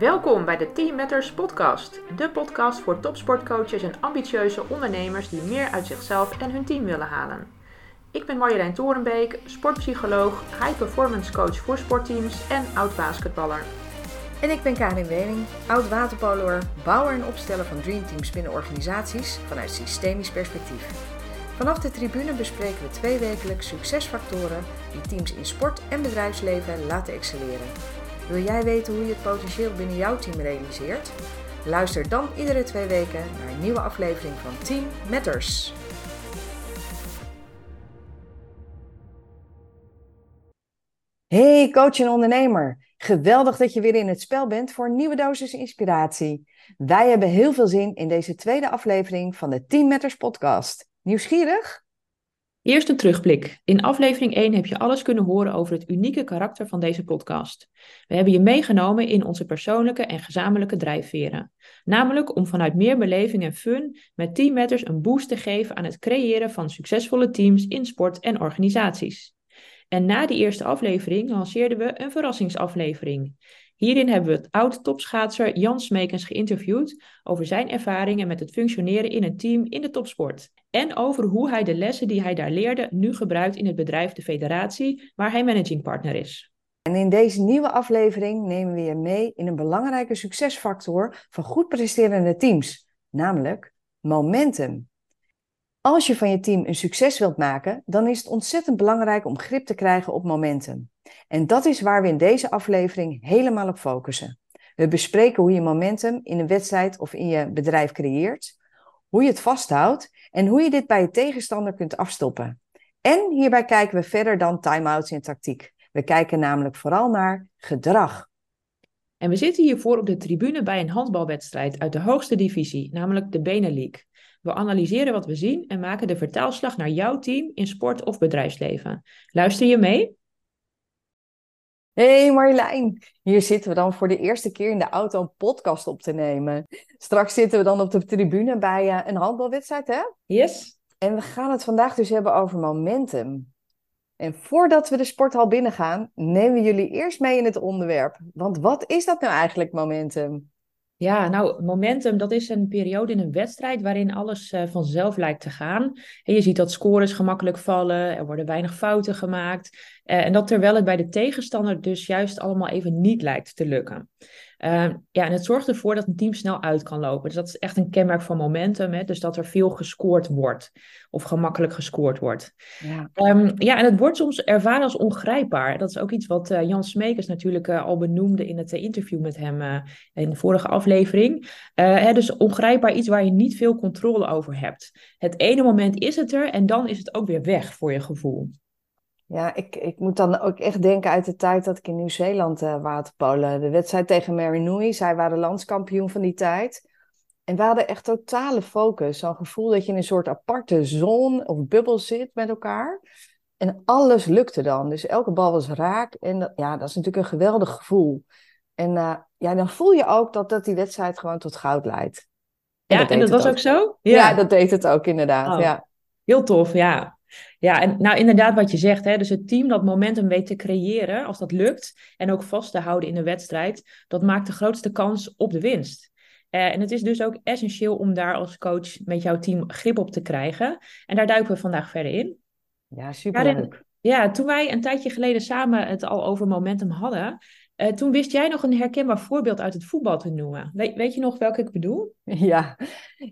Welkom bij de Team Matters podcast, de podcast voor topsportcoaches en ambitieuze ondernemers die meer uit zichzelf en hun team willen halen. Ik ben Marjolein Torenbeek, sportpsycholoog, high performance coach voor sportteams en oud basketballer. En ik ben Karin Wening, oud waterpoloer, bouwer en opsteller van dreamteams binnen organisaties vanuit systemisch perspectief. Vanaf de tribune bespreken we twee wekelijks succesfactoren die teams in sport en bedrijfsleven laten excelleren. Wil jij weten hoe je het potentieel binnen jouw team realiseert? Luister dan iedere twee weken naar een nieuwe aflevering van Team Matters. Hey coach en ondernemer, geweldig dat je weer in het spel bent voor een nieuwe dosis inspiratie. Wij hebben heel veel zin in deze tweede aflevering van de Team Matters podcast. Nieuwsgierig? Eerst een terugblik. In aflevering 1 heb je alles kunnen horen over het unieke karakter van deze podcast. We hebben je meegenomen in onze persoonlijke en gezamenlijke drijfveren. Namelijk om vanuit meer beleving en fun met Team Matters een boost te geven aan het creëren van succesvolle teams in sport en organisaties. En na die eerste aflevering lanceerden we een verrassingsaflevering. Hierin hebben we het oud-topschaatser Jan Smekens geïnterviewd over zijn ervaringen met het functioneren in een team in de topsport. En over hoe hij de lessen die hij daar leerde nu gebruikt in het bedrijf De Federatie, waar hij managing partner is. En in deze nieuwe aflevering nemen we je mee in een belangrijke succesfactor van goed presterende teams, namelijk momentum. Als je van je team een succes wilt maken, dan is het ontzettend belangrijk om grip te krijgen op momentum. En dat is waar we in deze aflevering helemaal op focussen. We bespreken hoe je momentum in een wedstrijd of in je bedrijf creëert, hoe je het vasthoudt en hoe je dit bij je tegenstander kunt afstoppen. En hierbij kijken we verder dan time-outs en tactiek. We kijken namelijk vooral naar gedrag. En we zitten hiervoor op de tribune bij een handbalwedstrijd uit de hoogste divisie, namelijk de Benelink. We analyseren wat we zien en maken de vertaalslag naar jouw team in sport of bedrijfsleven. Luister je mee? Hey Marjolein, hier zitten we dan voor de eerste keer in de auto een podcast op te nemen. Straks zitten we dan op de tribune bij uh, een handbalwedstrijd, hè? Yes. En we gaan het vandaag dus hebben over momentum. En voordat we de sporthal binnengaan, nemen we jullie eerst mee in het onderwerp. Want wat is dat nou eigenlijk, momentum? Ja, nou, momentum, dat is een periode in een wedstrijd waarin alles uh, vanzelf lijkt te gaan. En je ziet dat scores gemakkelijk vallen, er worden weinig fouten gemaakt. Uh, en dat terwijl het bij de tegenstander dus juist allemaal even niet lijkt te lukken. Uh, ja, en het zorgt ervoor dat een team snel uit kan lopen. Dus dat is echt een kenmerk van momentum. Hè? Dus dat er veel gescoord wordt. Of gemakkelijk gescoord wordt. Ja, um, ja en het wordt soms ervaren als ongrijpbaar. Dat is ook iets wat uh, Jan Smekers natuurlijk uh, al benoemde in het interview met hem in de vorige aflevering. Hè, dus ongrijpbaar iets waar je niet veel controle over hebt. Het ene moment is het er en dan is het ook weer weg voor je gevoel. Ja, ik, ik moet dan ook echt denken uit de tijd dat ik in Nieuw-Zeeland uh, waterpolen. De wedstrijd tegen Mary Nui, zij waren landskampioen van die tijd. En we hadden echt totale focus. Zo'n gevoel dat je in een soort aparte zone of bubbel zit met elkaar. En alles lukte dan. Dus elke bal was raak. En dat, ja, dat is natuurlijk een geweldig gevoel. En uh, ja, dan voel je ook dat, dat die wedstrijd gewoon tot goud leidt. En ja, dat en dat was ook. zo? Ja. ja. dat deed het ook inderdaad. Oh. Ja. Heel tof, ja. Ja, en nou inderdaad wat je zegt, hè, dus het team dat momentum weet te creëren, als dat lukt, en ook vast te houden in de wedstrijd, dat maakt de grootste kans op de winst. Uh, en het is dus ook essentieel om daar als coach met jouw team grip op te krijgen. En daar duiken we vandaag verder in. Ja, super. Ja, toen wij een tijdje geleden samen het al over momentum hadden, uh, toen wist jij nog een herkenbaar voorbeeld uit het voetbal te noemen. weet, weet je nog welke ik bedoel? Ja,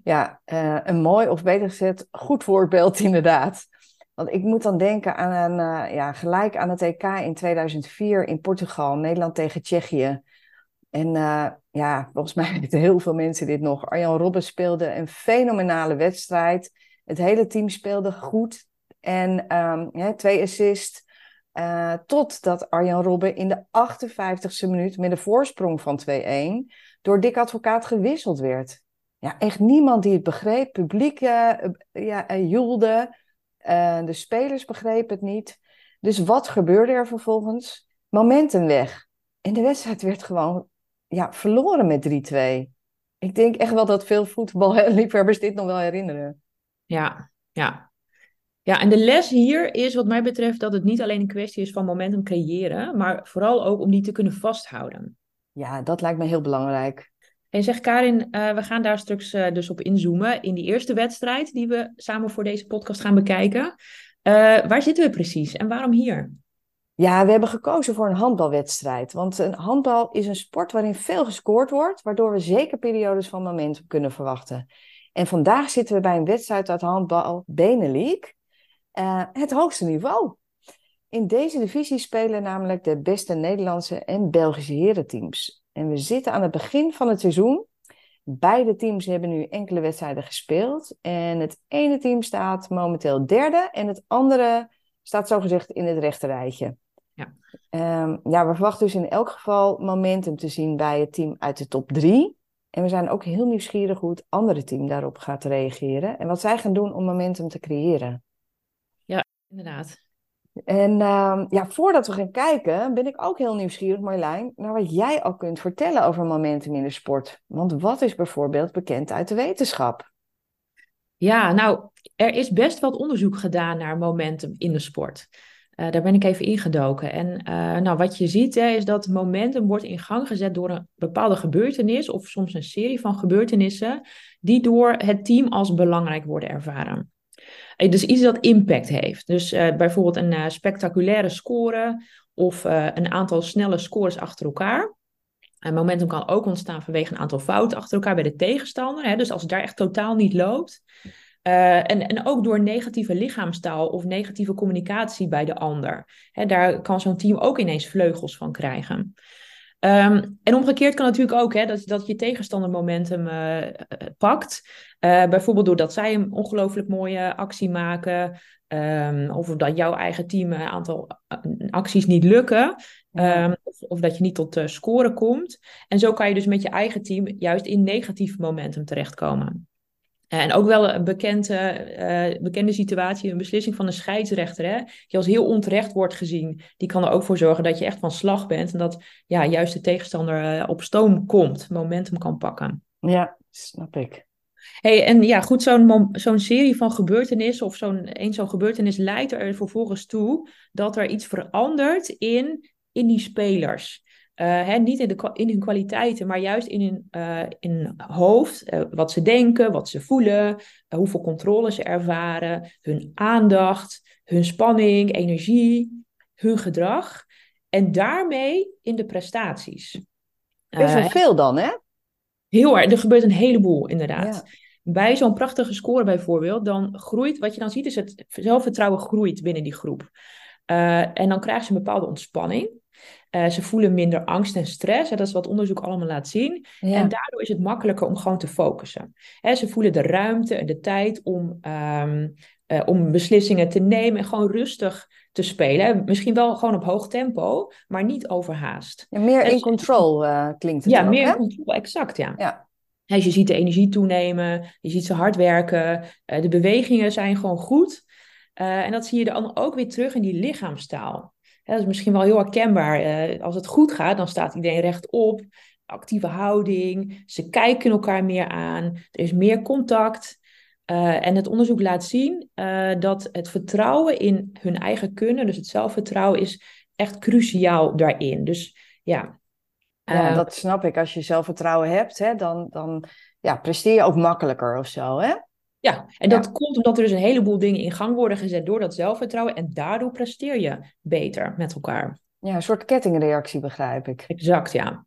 ja uh, een mooi of beter gezegd goed voorbeeld inderdaad. Want ik moet dan denken aan een, uh, ja, gelijk aan het EK in 2004 in Portugal, Nederland tegen Tsjechië. En uh, ja, volgens mij weten heel veel mensen dit nog. Arjan Robben speelde een fenomenale wedstrijd. Het hele team speelde goed. En ja, twee assists. Uh, totdat Arjan Robben in de 58ste minuut met een voorsprong van 2-1 door Dick Advocaat gewisseld werd. Ja, echt niemand die het begreep. Publiek ja, joelde. Uh, de spelers begrepen het niet. Dus wat gebeurde er vervolgens? Momentum weg. En de wedstrijd werd gewoon ja, verloren met 3-2. Ik denk echt wel dat veel voetballiefhebbers dit nog wel herinneren. Ja, ja. Ja, en de les hier is wat mij betreft dat het niet alleen een kwestie is van momentum creëren, maar vooral ook om die te kunnen vasthouden. Ja, dat lijkt me heel belangrijk. En zeg Karin, uh, we gaan daar straks uh, dus op inzoomen in die eerste wedstrijd die we samen voor deze podcast gaan bekijken. Uh, waar zitten we precies en waarom hier? Ja, we hebben gekozen voor een handbalwedstrijd. Want een handbal is een sport waarin veel gescoord wordt, waardoor we zeker periodes van momentum kunnen verwachten. En vandaag zitten we bij een wedstrijd uit handbal Benelink, het hoogste niveau. In deze divisie spelen namelijk de beste Nederlandse en Belgische herenteams. En we zitten aan het begin van het seizoen. Beide teams hebben nu enkele wedstrijden gespeeld. En het ene team staat momenteel derde en het andere staat zogezegd in het rechterrijtje. Ja. Um, ja, we verwachten dus in elk geval momentum te zien bij het team uit de top drie. En we zijn ook heel nieuwsgierig hoe het andere team daarop gaat reageren. En wat zij gaan doen om momentum te creëren. Ja, inderdaad. En uh, ja, voordat we gaan kijken, ben ik ook heel nieuwsgierig, Marjolein, naar wat jij al kunt vertellen over momentum in de sport. Want wat is bijvoorbeeld bekend uit de wetenschap? Ja, nou, er is best wat onderzoek gedaan naar momentum in de sport. Uh, daar ben ik even ingedoken. En uh, nou, wat je ziet hè, is dat momentum wordt in gang gezet door een bepaalde gebeurtenis of soms een serie van gebeurtenissen die door het team als belangrijk worden ervaren. Dus iets dat impact heeft. Dus uh, bijvoorbeeld een uh, spectaculaire score of een aantal snelle scores achter elkaar. En momentum kan ook ontstaan vanwege een aantal fouten achter elkaar bij de tegenstander. Hè? Dus als het daar echt totaal niet loopt. en, en ook door negatieve lichaamstaal of negatieve communicatie bij de ander. Hè, daar kan zo'n team ook ineens vleugels van krijgen. Um, en omgekeerd kan natuurlijk ook hè, dat, dat je tegenstander momentum uh, pakt. Uh, bijvoorbeeld doordat zij een ongelooflijk mooie actie maken. Um, of dat jouw eigen team een aantal acties niet lukken. Um, of, of, dat je niet tot uh, scoren komt. En zo kan je dus met je eigen team juist in negatief momentum terechtkomen. En ook wel een bekende, uh, bekende situatie, een beslissing van een scheidsrechter, hè, die als heel onterecht wordt gezien. Die kan er ook voor zorgen dat je echt van slag bent en dat ja, juist de tegenstander uh, op stoom komt, momentum kan pakken. Ja, snap ik. Hey, en ja, goed, zo'n zo'n serie van gebeurtenissen of zo'n een zo'n gebeurtenis leidt er vervolgens toe dat er iets verandert in, in die spelers. Uh, hè, niet in, de, in hun kwaliteiten, maar juist in hun, uh, in hun hoofd. Uh, wat ze denken, wat ze voelen, hoeveel controle ze ervaren, hun aandacht, hun spanning, energie, hun gedrag. En daarmee in de prestaties. Best wel veel dan, hè? Heel erg. Er gebeurt een heleboel, inderdaad. Bij zo'n prachtige score bijvoorbeeld, dan groeit, wat je dan ziet, is het zelfvertrouwen groeit binnen die groep. en dan krijgen ze een bepaalde ontspanning. Uh, ze voelen minder angst en stress. Hè, dat is wat onderzoek allemaal laat zien. Ja. En daardoor is het makkelijker om gewoon te focussen. Hè, ze voelen de ruimte en de tijd om, um, uh, om beslissingen te nemen en gewoon rustig te spelen. Misschien wel gewoon op hoog tempo, maar niet overhaast. Ja, meer in control uh, klinkt het Ja, ook, meer hè? in control, exact, ja. ja. Dus je ziet de energie toenemen, je ziet ze hard werken, de bewegingen zijn gewoon goed. en dat zie je dan ook weer terug in die lichaamstaal. Ja, dat is misschien wel heel herkenbaar. Uh, als het goed gaat, dan staat iedereen rechtop. Actieve houding. Ze kijken elkaar meer aan. Er is meer contact. Uh, en het onderzoek laat zien uh, dat het vertrouwen in hun eigen kunnen, dus het zelfvertrouwen, is echt cruciaal daarin. Dus ja. ja dat snap ik. Als je zelfvertrouwen hebt, hè, dan, dan ja, presteer je ook makkelijker of zo. Hè? Ja, en dat ja. komt omdat er dus een heleboel dingen in gang worden gezet door dat zelfvertrouwen. En daardoor presteer je beter met elkaar. Ja, een soort kettingreactie begrijp ik. Exact, ja.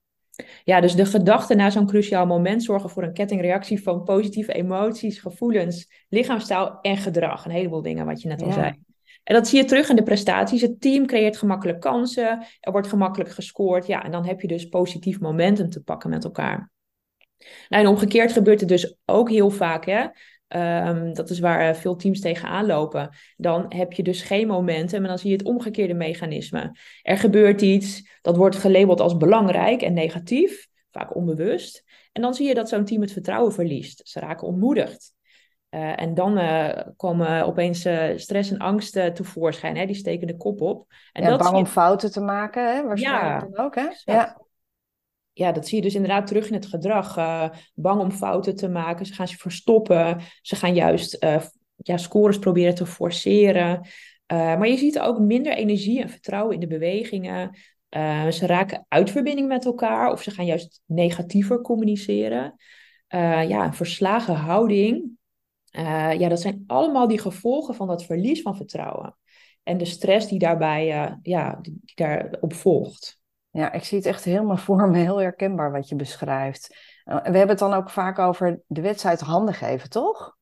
Ja, dus de gedachten na zo'n cruciaal moment zorgen voor een kettingreactie van positieve emoties, gevoelens, lichaamstaal en gedrag. Een heleboel dingen wat je net al ja. zei. En dat zie je terug in de prestaties. Het team creëert gemakkelijk kansen, er wordt gemakkelijk gescoord. Ja, en dan heb je dus positief momentum te pakken met elkaar. Nou, en omgekeerd gebeurt het dus ook heel vaak, hè, Um, dat is waar uh, veel teams tegenaan lopen. Dan heb je dus geen momentum en dan zie je het omgekeerde mechanisme. Er gebeurt iets, dat wordt gelabeld als belangrijk en negatief, vaak onbewust. En dan zie je dat zo'n team het vertrouwen verliest. Ze raken ontmoedigd. Uh, en dan uh, komen opeens stress en angst tevoorschijn. Hè? Die steken de kop op. En ja, dat bang je... om fouten te maken, hè? waarschijnlijk ja, ook. Hè? Ja ja, dat zie je dus inderdaad terug in het gedrag. Uh, bang om fouten te maken. Ze gaan zich verstoppen. Ze gaan juist uh, ja, scores proberen te forceren. Uh, maar je ziet ook minder energie en vertrouwen in de bewegingen. Ze raken uit verbinding met elkaar of ze gaan juist negatiever communiceren. Ja, verslagen houding. Ja, dat zijn allemaal die gevolgen van dat verlies van vertrouwen. En de stress die daarbij ja, die daarop volgt. Ja, ik zie het echt helemaal voor me, heel herkenbaar wat je beschrijft. We hebben het dan ook vaak over de wedstrijd handen geven, toch?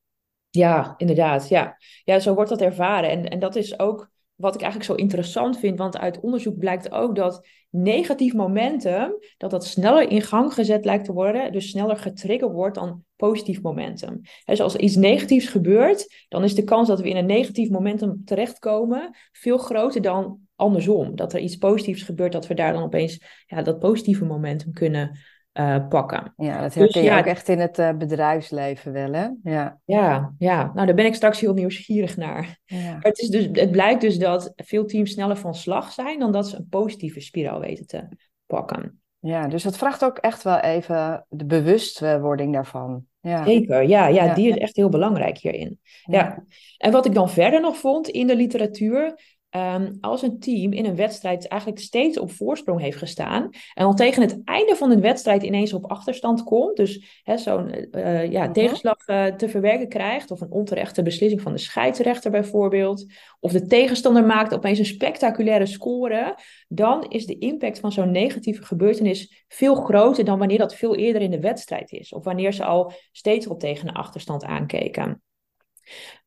Ja, inderdaad. Ja, ja zo wordt dat ervaren. En, en dat is ook wat ik eigenlijk zo interessant vind, want uit onderzoek blijkt ook dat negatief momentum, dat dat sneller in gang gezet lijkt te worden, dus sneller getriggerd wordt dan positief momentum. Dus als iets negatiefs gebeurt, dan is de kans dat we in een negatief momentum terechtkomen veel groter dan andersom. Dat er iets positiefs gebeurt, dat we daar dan opeens ja, dat positieve momentum kunnen uh, pakken. Ja, dat herken dus, je ook echt in het uh, bedrijfsleven wel, hè? Ja. ja, ja. Nou, daar ben ik straks heel nieuwsgierig naar. Ja. Maar het, is dus, het blijkt dus dat veel teams sneller van slag zijn dan dat ze een positieve spiraal weten te pakken. Ja, dus het vraagt ook echt wel even de bewustwording daarvan. Ja. Zeker, ja, ja, ja, die is echt heel belangrijk hierin. Ja. En wat ik dan verder nog vond in de literatuur, Um, als een team in een wedstrijd eigenlijk steeds op voorsprong heeft gestaan en dan tegen het einde van de wedstrijd ineens op achterstand komt, dus zo'n uh, ja, mhm. tegenslag uh, te verwerken krijgt, of een onterechte beslissing van de scheidsrechter bijvoorbeeld, of de tegenstander maakt opeens een spectaculaire score, dan is de impact van zo'n negatieve gebeurtenis veel groter dan wanneer dat veel eerder in de wedstrijd is, of wanneer ze al steeds op tegen een achterstand aankeken.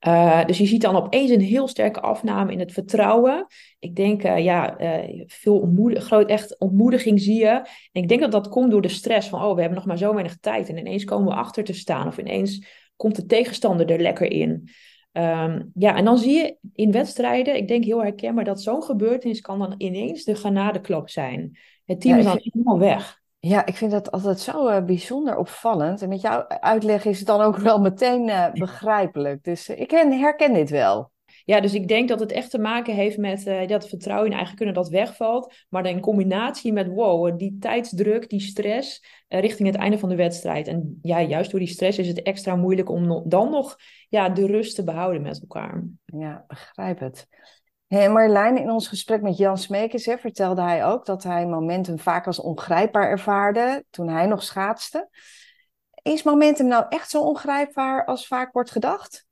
Uh, dus je ziet dan opeens een heel sterke afname in het vertrouwen. Ik denk, uh, ja, uh, veel ontmoedig, groot echt ontmoediging zie je. En ik denk dat dat komt door de stress van, oh, we hebben nog maar zo weinig tijd. En ineens komen we achter te staan. Of ineens komt de tegenstander er lekker in. Um, ja, en dan zie je in wedstrijden, ik denk heel herkenbaar, dat zo'n gebeurtenis kan dan ineens de genadeklap zijn. Het team is dan helemaal weg. Ja, ik vind dat altijd zo uh, bijzonder opvallend. En met jouw uitleg is het dan ook wel meteen uh, begrijpelijk. Dus uh, ik herken dit wel. Ja, dus ik denk dat het echt te maken heeft met dat vertrouwen in eigen kunnen dat wegvalt. Maar dan in combinatie met wow, die tijdsdruk, die stress richting het einde van de wedstrijd. En ja, juist door die stress is het extra moeilijk om dan nog ja, de rust te behouden met elkaar. Ja, begrijp het. Hey Marlijn, in ons gesprek met Jan Smekers hè, vertelde hij ook dat hij momentum vaak als ongrijpbaar ervaarde toen hij nog schaatste. Is momentum nou echt zo ongrijpbaar als vaak wordt gedacht?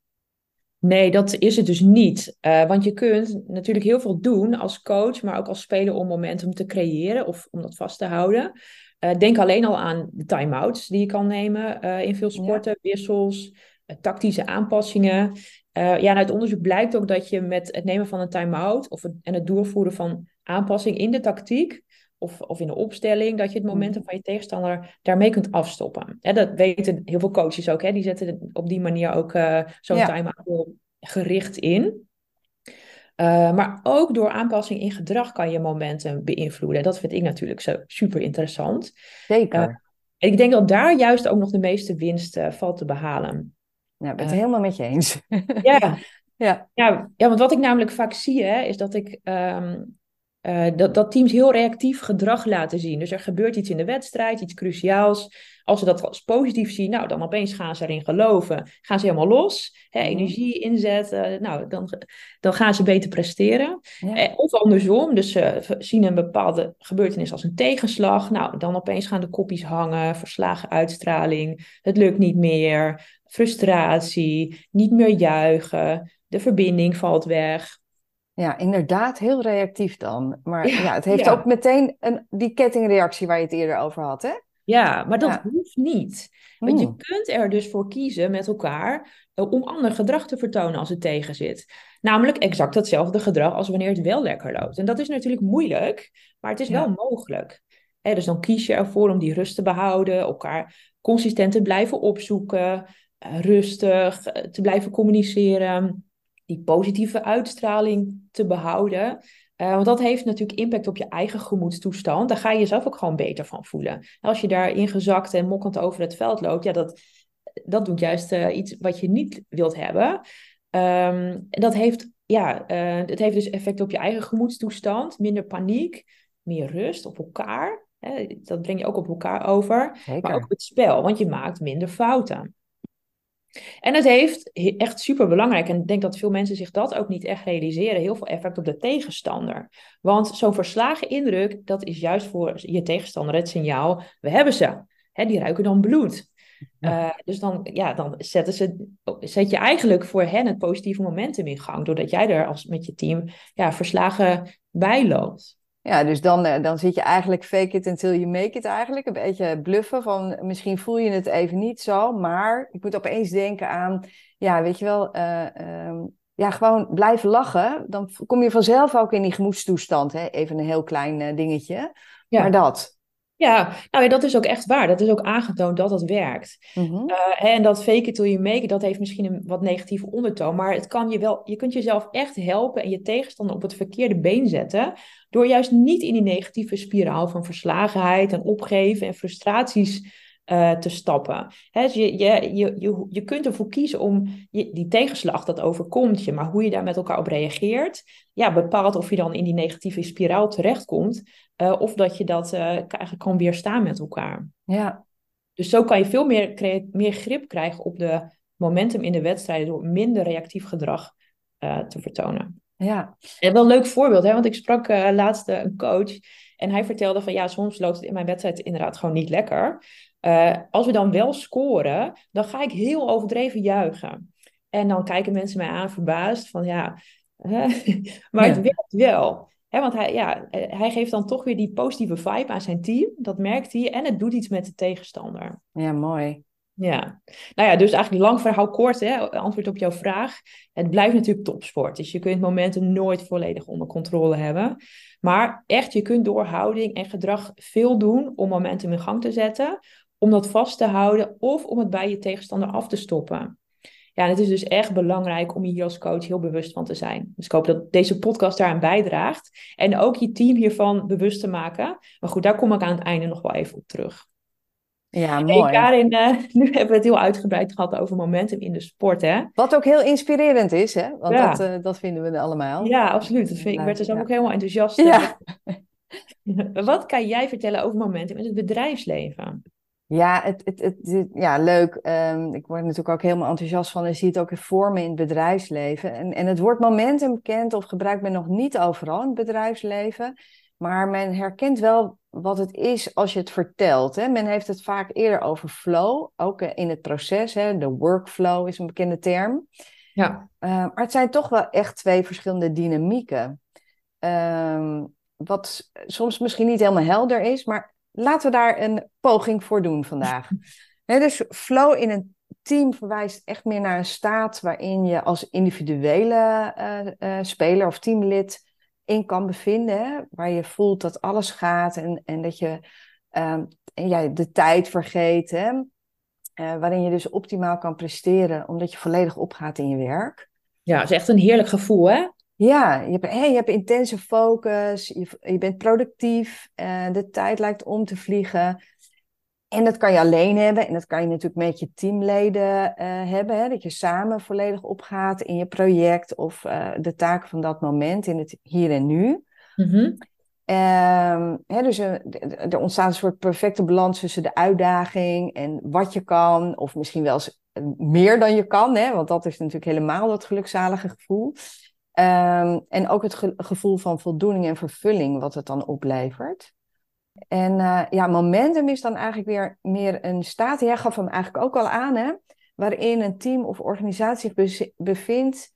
Nee, dat is het dus niet. Uh, want je kunt natuurlijk heel veel doen als coach, maar ook als speler om momentum te creëren of om dat vast te houden. Uh, denk alleen al aan de time-outs die je kan nemen uh, in veel sporten, wissels, tactische aanpassingen. Uh, ja, uit onderzoek blijkt ook dat je met het nemen van een time-out of het, en het doorvoeren van aanpassing in de tactiek of, of in de opstelling, dat je het mm. momentum van je tegenstander daarmee kunt afstoppen. Hè, dat weten heel veel coaches ook, hè, die zetten op die manier ook uh, zo'n ja. time-out gericht in. Uh, maar ook door aanpassing in gedrag kan je momentum beïnvloeden. Dat vind ik natuurlijk zo super interessant. Zeker. ik denk dat daar juist ook nog de meeste winst valt te behalen. Ja, ik ben het helemaal met je eens. ja. ja. Ja, ja, want wat ik namelijk vaak zie, hè, is dat ik um, uh, dat, dat teams heel reactief gedrag laten zien. Dus er gebeurt iets in de wedstrijd, iets cruciaals. Als ze dat als positief zien, nou, dan opeens gaan ze erin geloven. Gaan ze helemaal los, hè, energie inzetten. Nou, dan, dan gaan ze beter presteren. Eh, of andersom, dus ze zien een bepaalde gebeurtenis als een tegenslag. Nou, dan opeens gaan de kopjes hangen, verslagen uitstraling. Het lukt niet meer, frustratie, niet meer juichen. De verbinding valt weg. Ja, inderdaad, heel reactief dan. Maar ja, het heeft ook meteen een, die kettingreactie waar je het eerder over had, hè? Ja, maar dat hoeft niet. Want je hmm. kunt er dus voor kiezen met elkaar eh, om ander gedrag te vertonen als het tegen zit. Namelijk exact hetzelfde gedrag als wanneer het wel lekker loopt. En dat is natuurlijk moeilijk, maar het is wel mogelijk. dus dan kies je ervoor om die rust te behouden, elkaar consistent te blijven opzoeken, rustig eh, te blijven communiceren die positieve uitstraling te behouden. Uh, want dat heeft natuurlijk impact op je eigen gemoedstoestand. Daar ga je jezelf ook gewoon beter van voelen. Als je daar ingezakt en mokkend over het veld loopt, ja, dat, dat doet juist uh, iets wat je niet wilt hebben. Um, dat heeft, ja, uh, het heeft dus effect op je eigen gemoedstoestand. Minder paniek, meer rust op elkaar. Hè, dat breng je ook op elkaar over. Zeker. Maar ook op het spel, want je maakt minder fouten. En het heeft echt super belangrijk, en ik denk dat veel mensen zich dat ook niet echt realiseren, heel veel effect op de tegenstander. Want zo'n verslagen indruk, dat is juist voor je tegenstander het signaal, we hebben ze. Hè, die ruiken dan bloed. Uh, dus dan, ja, dan zetten ze, zet je eigenlijk voor hen het positieve momentum in gang, doordat jij er als, met je team ja, verslagen bij loopt. Ja, dus dan, eh, dan zit je eigenlijk fake it until you make it eigenlijk. Een beetje bluffen van misschien voel je het even niet zo. Maar ik moet opeens denken aan, ja, weet je wel, uh, um, ja, gewoon blijven lachen. Dan kom je vanzelf ook in die gemoedstoestand. Hè? Even een heel klein uh, dingetje. Ja. Maar dat. Ja, nou ja, dat is ook echt waar. Dat is ook aangetoond dat dat werkt. Mm -hmm. uh, en dat fake it till you make it, dat heeft misschien een wat negatieve ondertoon. Maar het kan je wel, je kunt jezelf echt helpen en je tegenstander op het verkeerde been zetten. Door juist niet in die negatieve spiraal van verslagenheid en opgeven en frustraties uh, te stappen. He, dus je, je, je, je, kunt ervoor kiezen om je, die tegenslag dat overkomt je, maar hoe je daar met elkaar op reageert, ja, bepaalt of je dan in die negatieve spiraal terechtkomt, uh, of dat je dat uh, eigenlijk kan weerstaan met elkaar. Ja. Dus zo kan je veel meer, meer grip krijgen op de momentum in de wedstrijden door minder reactief gedrag te vertonen. Ja. En wel een leuk voorbeeld, hè? want ik sprak laatst een coach en hij vertelde van ja, soms loopt het in mijn wedstrijd inderdaad gewoon niet lekker. Uh, als we dan wel scoren, dan ga ik heel overdreven juichen. En dan kijken mensen mij aan verbaasd van ja, maar het werkt wel. Hè, want hij, ja, hij geeft dan toch weer die positieve vibe aan zijn team. Dat merkt hij. En het doet iets met de tegenstander. Ja, mooi. Ja, nou ja, dus eigenlijk lang verhaal kort, hè, antwoord op jouw vraag. Het blijft natuurlijk topsport, dus je kunt het momentum nooit volledig onder controle hebben. Maar echt, je kunt door houding en gedrag veel doen om momentum in gang te zetten, om dat vast te houden of om het bij je tegenstander af te stoppen. Ja, en het is dus echt belangrijk om hier als coach heel bewust van te zijn. Dus ik hoop dat deze podcast daaraan bijdraagt. En ook je team hiervan bewust te maken. Maar goed, daar kom ik aan het einde nog wel even op terug. Ja, mooi. Hey Karin, uh, nu hebben we het heel uitgebreid gehad over momentum in de sport, hè? Wat ook heel inspirerend is, hè? Want ja. dat, uh, dat vinden we allemaal. Ja, absoluut. Dat vind, ik werd er zelf ja. ook helemaal enthousiast. Ja. Wat kan jij vertellen over momentum in het bedrijfsleven? Ja, het, het, het, ja leuk. Um, ik word natuurlijk ook helemaal enthousiast van en zie het ook in vormen in het bedrijfsleven. En, en het woord momentum kent of gebruikt men nog niet overal in het bedrijfsleven. Maar men herkent wel wat het is als je het vertelt. Hè. Men heeft het vaak eerder over flow, ook in het proces. Hè. De workflow is een bekende term. Ja. Uh, maar het zijn toch wel echt twee verschillende dynamieken. Uh, wat soms misschien niet helemaal helder is, maar laten we daar een poging voor doen vandaag. dus flow in een team verwijst echt meer naar een staat waarin je als individuele uh, uh, speler of teamlid in kan bevinden. Waar je voelt dat alles gaat en, en dat je uh, ja, de tijd vergeet. Hè? Uh, waarin je dus optimaal kan presteren, omdat je volledig opgaat in je werk. Ja, het is echt een heerlijk gevoel, hè? Ja, je hebt, hey, je hebt intense focus, je, je bent productief, uh, de tijd lijkt om te vliegen. En dat kan je alleen hebben en dat kan je natuurlijk met je teamleden uh, hebben. Hè? Dat je samen volledig opgaat in je project of uh, de taken van dat moment in het hier en nu. Um, hè, dus er, er ontstaat een soort perfecte balans tussen de uitdaging en wat je kan, of misschien wel eens meer dan je kan, hè? want dat is natuurlijk helemaal dat gelukzalige gevoel. Um, en ook het ge gevoel van voldoening en vervulling wat het dan oplevert. En uh, ja, momentum is dan eigenlijk weer meer een staat. Jij gaf hem eigenlijk ook al aan, hè? Waarin een team of organisatie zich bevindt.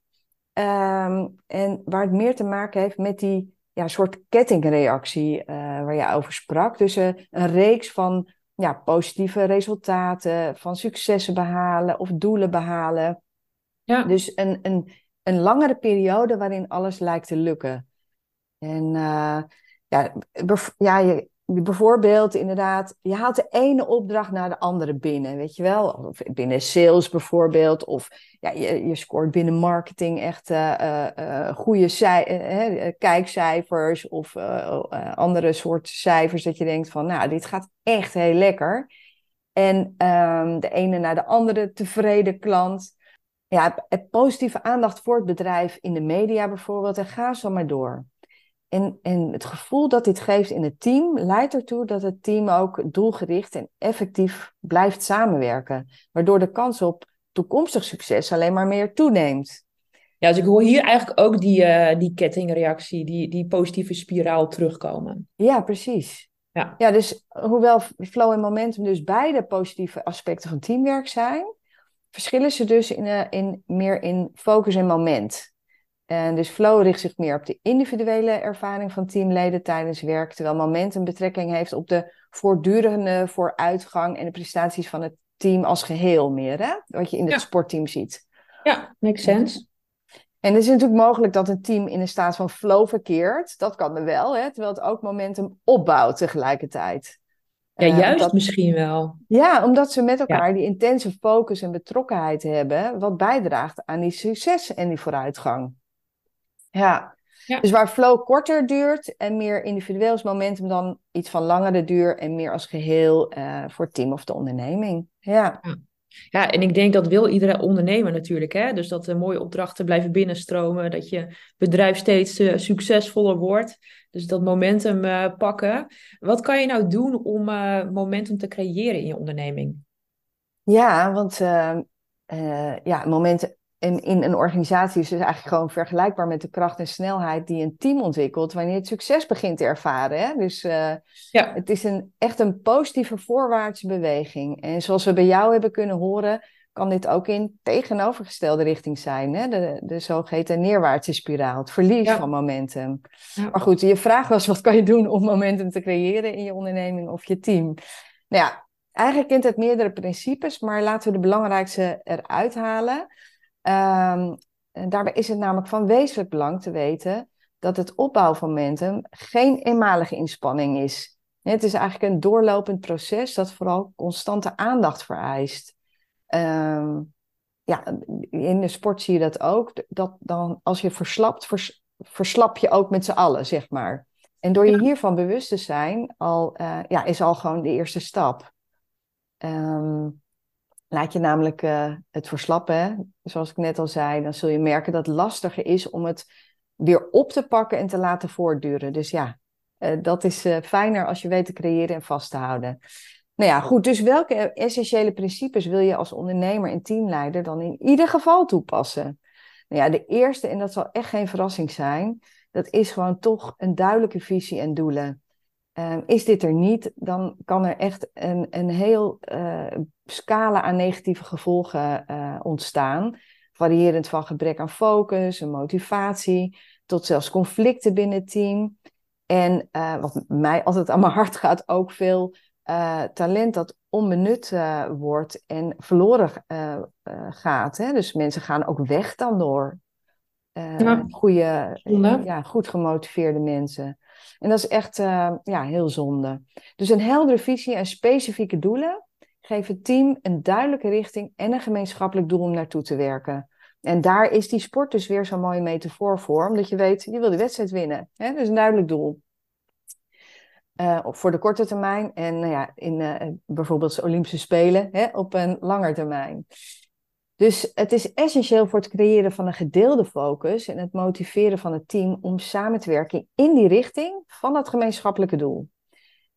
Um, en waar het meer te maken heeft met die ja, soort kettingreactie uh, waar je over sprak. Dus uh, een reeks van ja, positieve resultaten, van successen behalen of doelen behalen. Ja. Dus een, een, een langere periode waarin alles lijkt te lukken. En ja, ja je, bijvoorbeeld inderdaad, je haalt de ene opdracht naar de andere binnen, weet je wel? Of binnen sales bijvoorbeeld, of ja, je, je scoort binnen marketing echt uh, goede kijkcijfers of andere soort cijfers dat je denkt van, nou, dit gaat echt heel lekker. En um, de ene naar de andere tevreden klant. Ja, positieve aandacht voor het bedrijf in de media bijvoorbeeld en ga zo maar door. En, en het gevoel dat dit geeft in het team leidt ertoe dat het team ook doelgericht en effectief blijft samenwerken. Waardoor de kans op toekomstig succes alleen maar meer toeneemt. Ja, dus ik hoor hier eigenlijk ook die, uh, die kettingreactie, die, die positieve spiraal terugkomen. Ja, precies. Ja. ja, dus hoewel flow en momentum dus beide positieve aspecten van teamwerk zijn, verschillen ze dus in, uh, in, meer in focus en moment. En dus flow richt zich meer op de individuele ervaring van teamleden tijdens werk, terwijl momentum betrekking heeft op de voortdurende vooruitgang en de prestaties van het team als geheel meer, hè? wat je in het sportteam ziet. Ja, makes sense. En het is natuurlijk mogelijk dat een team in een staat van flow verkeert. Dat kan er wel, hè? terwijl het ook momentum opbouwt tegelijkertijd. Ja, uh, juist misschien wel. Ja, omdat ze met elkaar die intense focus en betrokkenheid hebben, wat bijdraagt aan die succes en die vooruitgang. Ja. ja. Dus waar flow korter duurt en meer individueel is momentum dan iets van langere duur en meer als geheel uh, voor het team of de onderneming. Ja. ja. Ja, en ik denk dat wil iedere ondernemer natuurlijk. Hè? Dus dat er mooie opdrachten blijven binnenstromen. Dat je bedrijf steeds uh, succesvoller wordt. Dus dat momentum uh, pakken. Wat kan je nou doen om uh, momentum te creëren in je onderneming? Ja, want ja, momentum in, in een organisatie is dus eigenlijk gewoon vergelijkbaar met de kracht en snelheid die een team ontwikkelt wanneer het succes begint te ervaren. Hè? Dus uh, ja. het is een, echt een positieve voorwaartse beweging. En zoals we bij jou hebben kunnen horen, kan dit ook in tegenovergestelde richting zijn. Hè? De, de zogeheten neerwaartse spiraal, het verlies van momentum. Ja. Maar goed, je vraag was, wat kan je doen om momentum te creëren in je onderneming of je team? Nou ja, eigenlijk kent het meerdere principes, maar laten we de belangrijkste eruit halen. Um, daarbij is het namelijk van wezenlijk belang te weten dat het opbouwen van momentum geen eenmalige inspanning is. Het is eigenlijk een doorlopend proces dat vooral constante aandacht vereist. Um, ja, in de sport zie je dat ook. Dat dan als je verslapt, vers, verslap je ook met z'n allen, zeg maar. En door je hiervan bewust te zijn, al, uh, ja, is al gewoon de eerste stap. Um, Laat je namelijk uh, het verslappen, zoals ik net al zei, dan zul je merken dat het lastiger is om het weer op te pakken en te laten voortduren. Dus ja, uh, dat is uh, fijner als je weet te creëren en vast te houden. Nou ja, goed. Dus welke essentiële principes wil je als ondernemer en teamleider dan in ieder geval toepassen? Nou ja, de eerste, en dat zal echt geen verrassing zijn, dat is gewoon toch een duidelijke visie en doelen. Uh, is dit er niet, dan kan er echt een, een heel uh, scala aan negatieve gevolgen uh, ontstaan. Variërend van gebrek aan focus en motivatie, tot zelfs conflicten binnen het team. En wat mij altijd aan mijn hart gaat, ook veel talent dat onbenut wordt en verloren gaat. Hè? Dus mensen gaan ook weg dan door. Ja. Goede, ja, goed gemotiveerde mensen. En dat is echt uh, ja, heel zonde. Dus een heldere visie en specifieke doelen geven het team een duidelijke richting en een gemeenschappelijk doel om naartoe te werken. En daar is die sport dus weer zo'n mooie metafoor voor, omdat je weet, je wil de wedstrijd winnen. Hè? Dus een duidelijk doel. Uh, voor de korte termijn en nou ja, in uh, bijvoorbeeld de Olympische Spelen hè, op een langer termijn. Dus het is essentieel voor het creëren van een gedeelde focus en het motiveren van het team om samen te werken in die richting van dat gemeenschappelijke doel.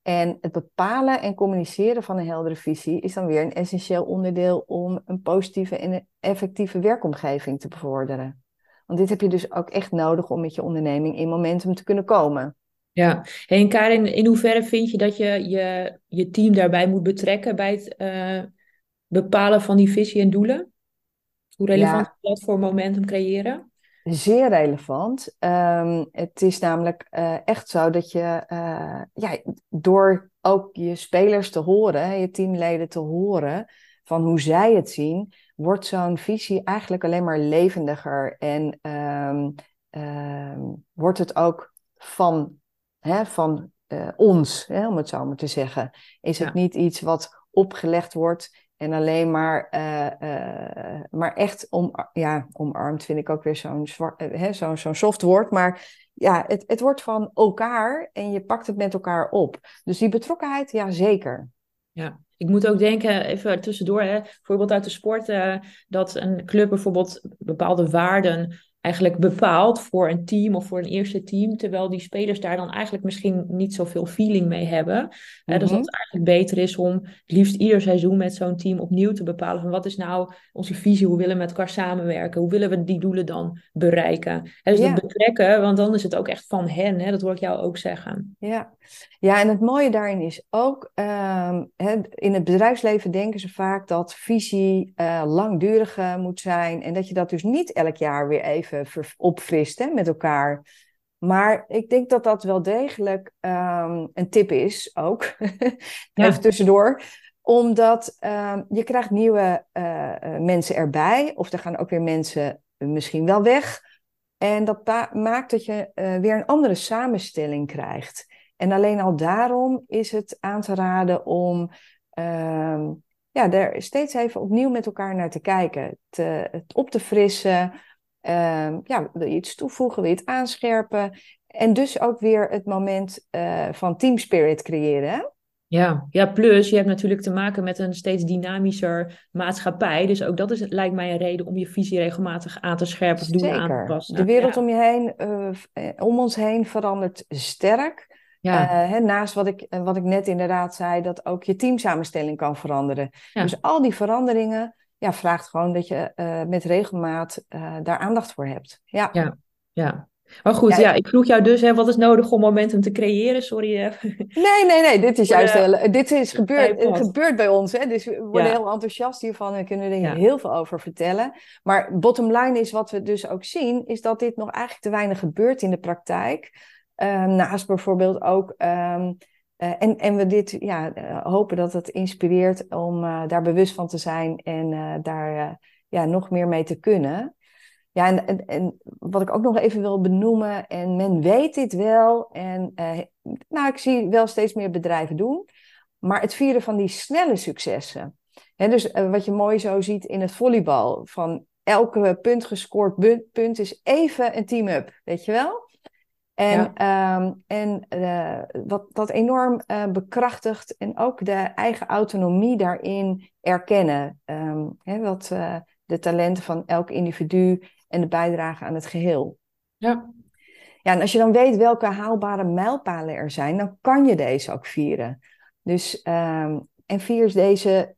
En het bepalen en communiceren van een heldere visie is dan weer een essentieel onderdeel om een positieve en effectieve werkomgeving te bevorderen. Want dit heb je dus ook echt nodig om met je onderneming in momentum te kunnen komen. Ja, en Karin, in hoeverre vind je dat je je, je team daarbij moet betrekken bij het uh, bepalen van die visie en doelen? Hoe relevant ja. is dat voor momentum creëren? Zeer relevant. Um, het is namelijk uh, echt zo dat je uh, ja, door ook je spelers te horen, je teamleden te horen van hoe zij het zien, wordt zo'n visie eigenlijk alleen maar levendiger en um, um, wordt het ook van, hè, van uh, ons, hè, om het zo maar te zeggen. Is het niet iets wat opgelegd wordt en alleen maar, uh, uh, maar echt om, ja, omarmd vind ik ook weer zo'n uh, zo'n zo'n soft woord. Maar ja, het, het wordt van elkaar en je pakt het met elkaar op. Dus die betrokkenheid, ja, zeker. Ja, ik moet ook denken, even tussendoor, hè, bijvoorbeeld uit de sport, dat een club bijvoorbeeld bepaalde waarden eigenlijk bepaald voor een team of voor een eerste team, terwijl die spelers daar dan eigenlijk misschien niet zoveel feeling mee hebben. Mm dus dat het eigenlijk beter is om het liefst ieder seizoen met zo'n team opnieuw te bepalen van wat is nou onze visie, hoe willen we met elkaar samenwerken, hoe willen we die doelen dan bereiken. dus dat betrekken, want dan is het ook echt van hen, hè? dat hoor ik jou ook zeggen. Ja, ja en het mooie daarin is ook, uh, in het bedrijfsleven denken ze vaak dat visie uh, langdurig moet zijn en dat je dat dus niet elk jaar weer even opfrist hè, met elkaar. Maar ik denk dat dat wel degelijk ehm, een tip is ook. Even tussendoor. Omdat um, je krijgt nieuwe uh, mensen erbij. Of er gaan ook weer mensen misschien wel weg. En dat maakt dat je uh, weer een andere samenstelling krijgt. En alleen al daarom is het aan te raden om uh, ja, er steeds even opnieuw met elkaar naar te kijken. Te, het op te frissen. Uh, ja, wil je iets toevoegen, wil je het aanscherpen? En dus ook weer het moment uh, van team spirit creëren. Ja, ja, plus je hebt natuurlijk te maken met een steeds dynamischer maatschappij. Dus ook dat is, lijkt mij een reden om je visie regelmatig aan te scherpen of doelen aan te passen. De wereld om je heen, uh, om ons heen verandert sterk. Ja. Uh, naast wat ik, wat ik net inderdaad zei, dat ook je teamsamenstelling kan veranderen. Dus al die veranderingen ja, vraagt gewoon dat je uh, met regelmaat uh, daar aandacht voor hebt. Ja, ja. ja. Maar goed, ja, ik vroeg jou dus, hè, wat is nodig om momentum te creëren? Sorry. Nee, nee, nee, dit is juist heel, dit is gebeurd, het gebeurt bij ons. Hè? Dus we worden heel enthousiast hiervan en kunnen er heel veel over vertellen. Maar bottom line is wat we dus ook zien, is dat dit nog eigenlijk te weinig gebeurt in de praktijk. Uh, naast bijvoorbeeld ook um, uh, en, en we dit ja, uh, hopen dat het inspireert om uh, daar bewust van te zijn en daar ja, nog meer mee te kunnen. Ja, en, en, en, wat ik ook nog even wil benoemen, en men weet dit wel, en nou, ik zie wel steeds meer bedrijven doen, maar het vieren van die snelle successen. Hè, dus wat je mooi zo ziet in het volleybal, van elke punt gescoord punt is even een team-up, weet je wel? En, ehm, en uh, wat dat enorm uh, bekrachtigt en ook de eigen autonomie daarin erkennen. Um, hè, wat uh, de talenten van elk individu en de bijdrage aan het geheel. Ja. Ja, en als je dan weet welke haalbare mijlpalen er zijn, dan kan je deze ook vieren. Dus, um, en vier deze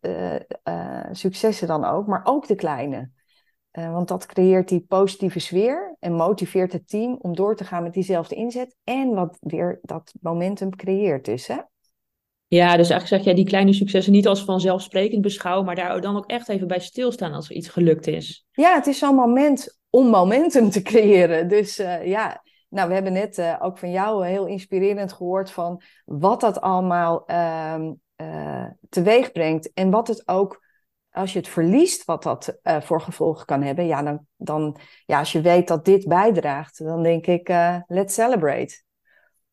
successen dan ook, maar ook de kleine. Uh, want dat creëert die positieve sfeer en motiveert het team om door te gaan met diezelfde inzet. En wat weer dat momentum creëert dus. Hè? Ja, dus eigenlijk zeg jij die kleine successen niet als vanzelfsprekend beschouwen, maar daar dan ook echt even bij stilstaan als er iets gelukt is. Ja, het is zo'n moment om momentum te creëren. Dus uh, ja, nou, we hebben net uh, ook van jou heel inspirerend gehoord van wat dat allemaal uh, teweeg brengt en wat het ook als je het verliest, wat dat uh, voor gevolgen kan hebben, ja, dan, dan, ja, als je weet dat dit bijdraagt, dan denk ik, uh, let's celebrate.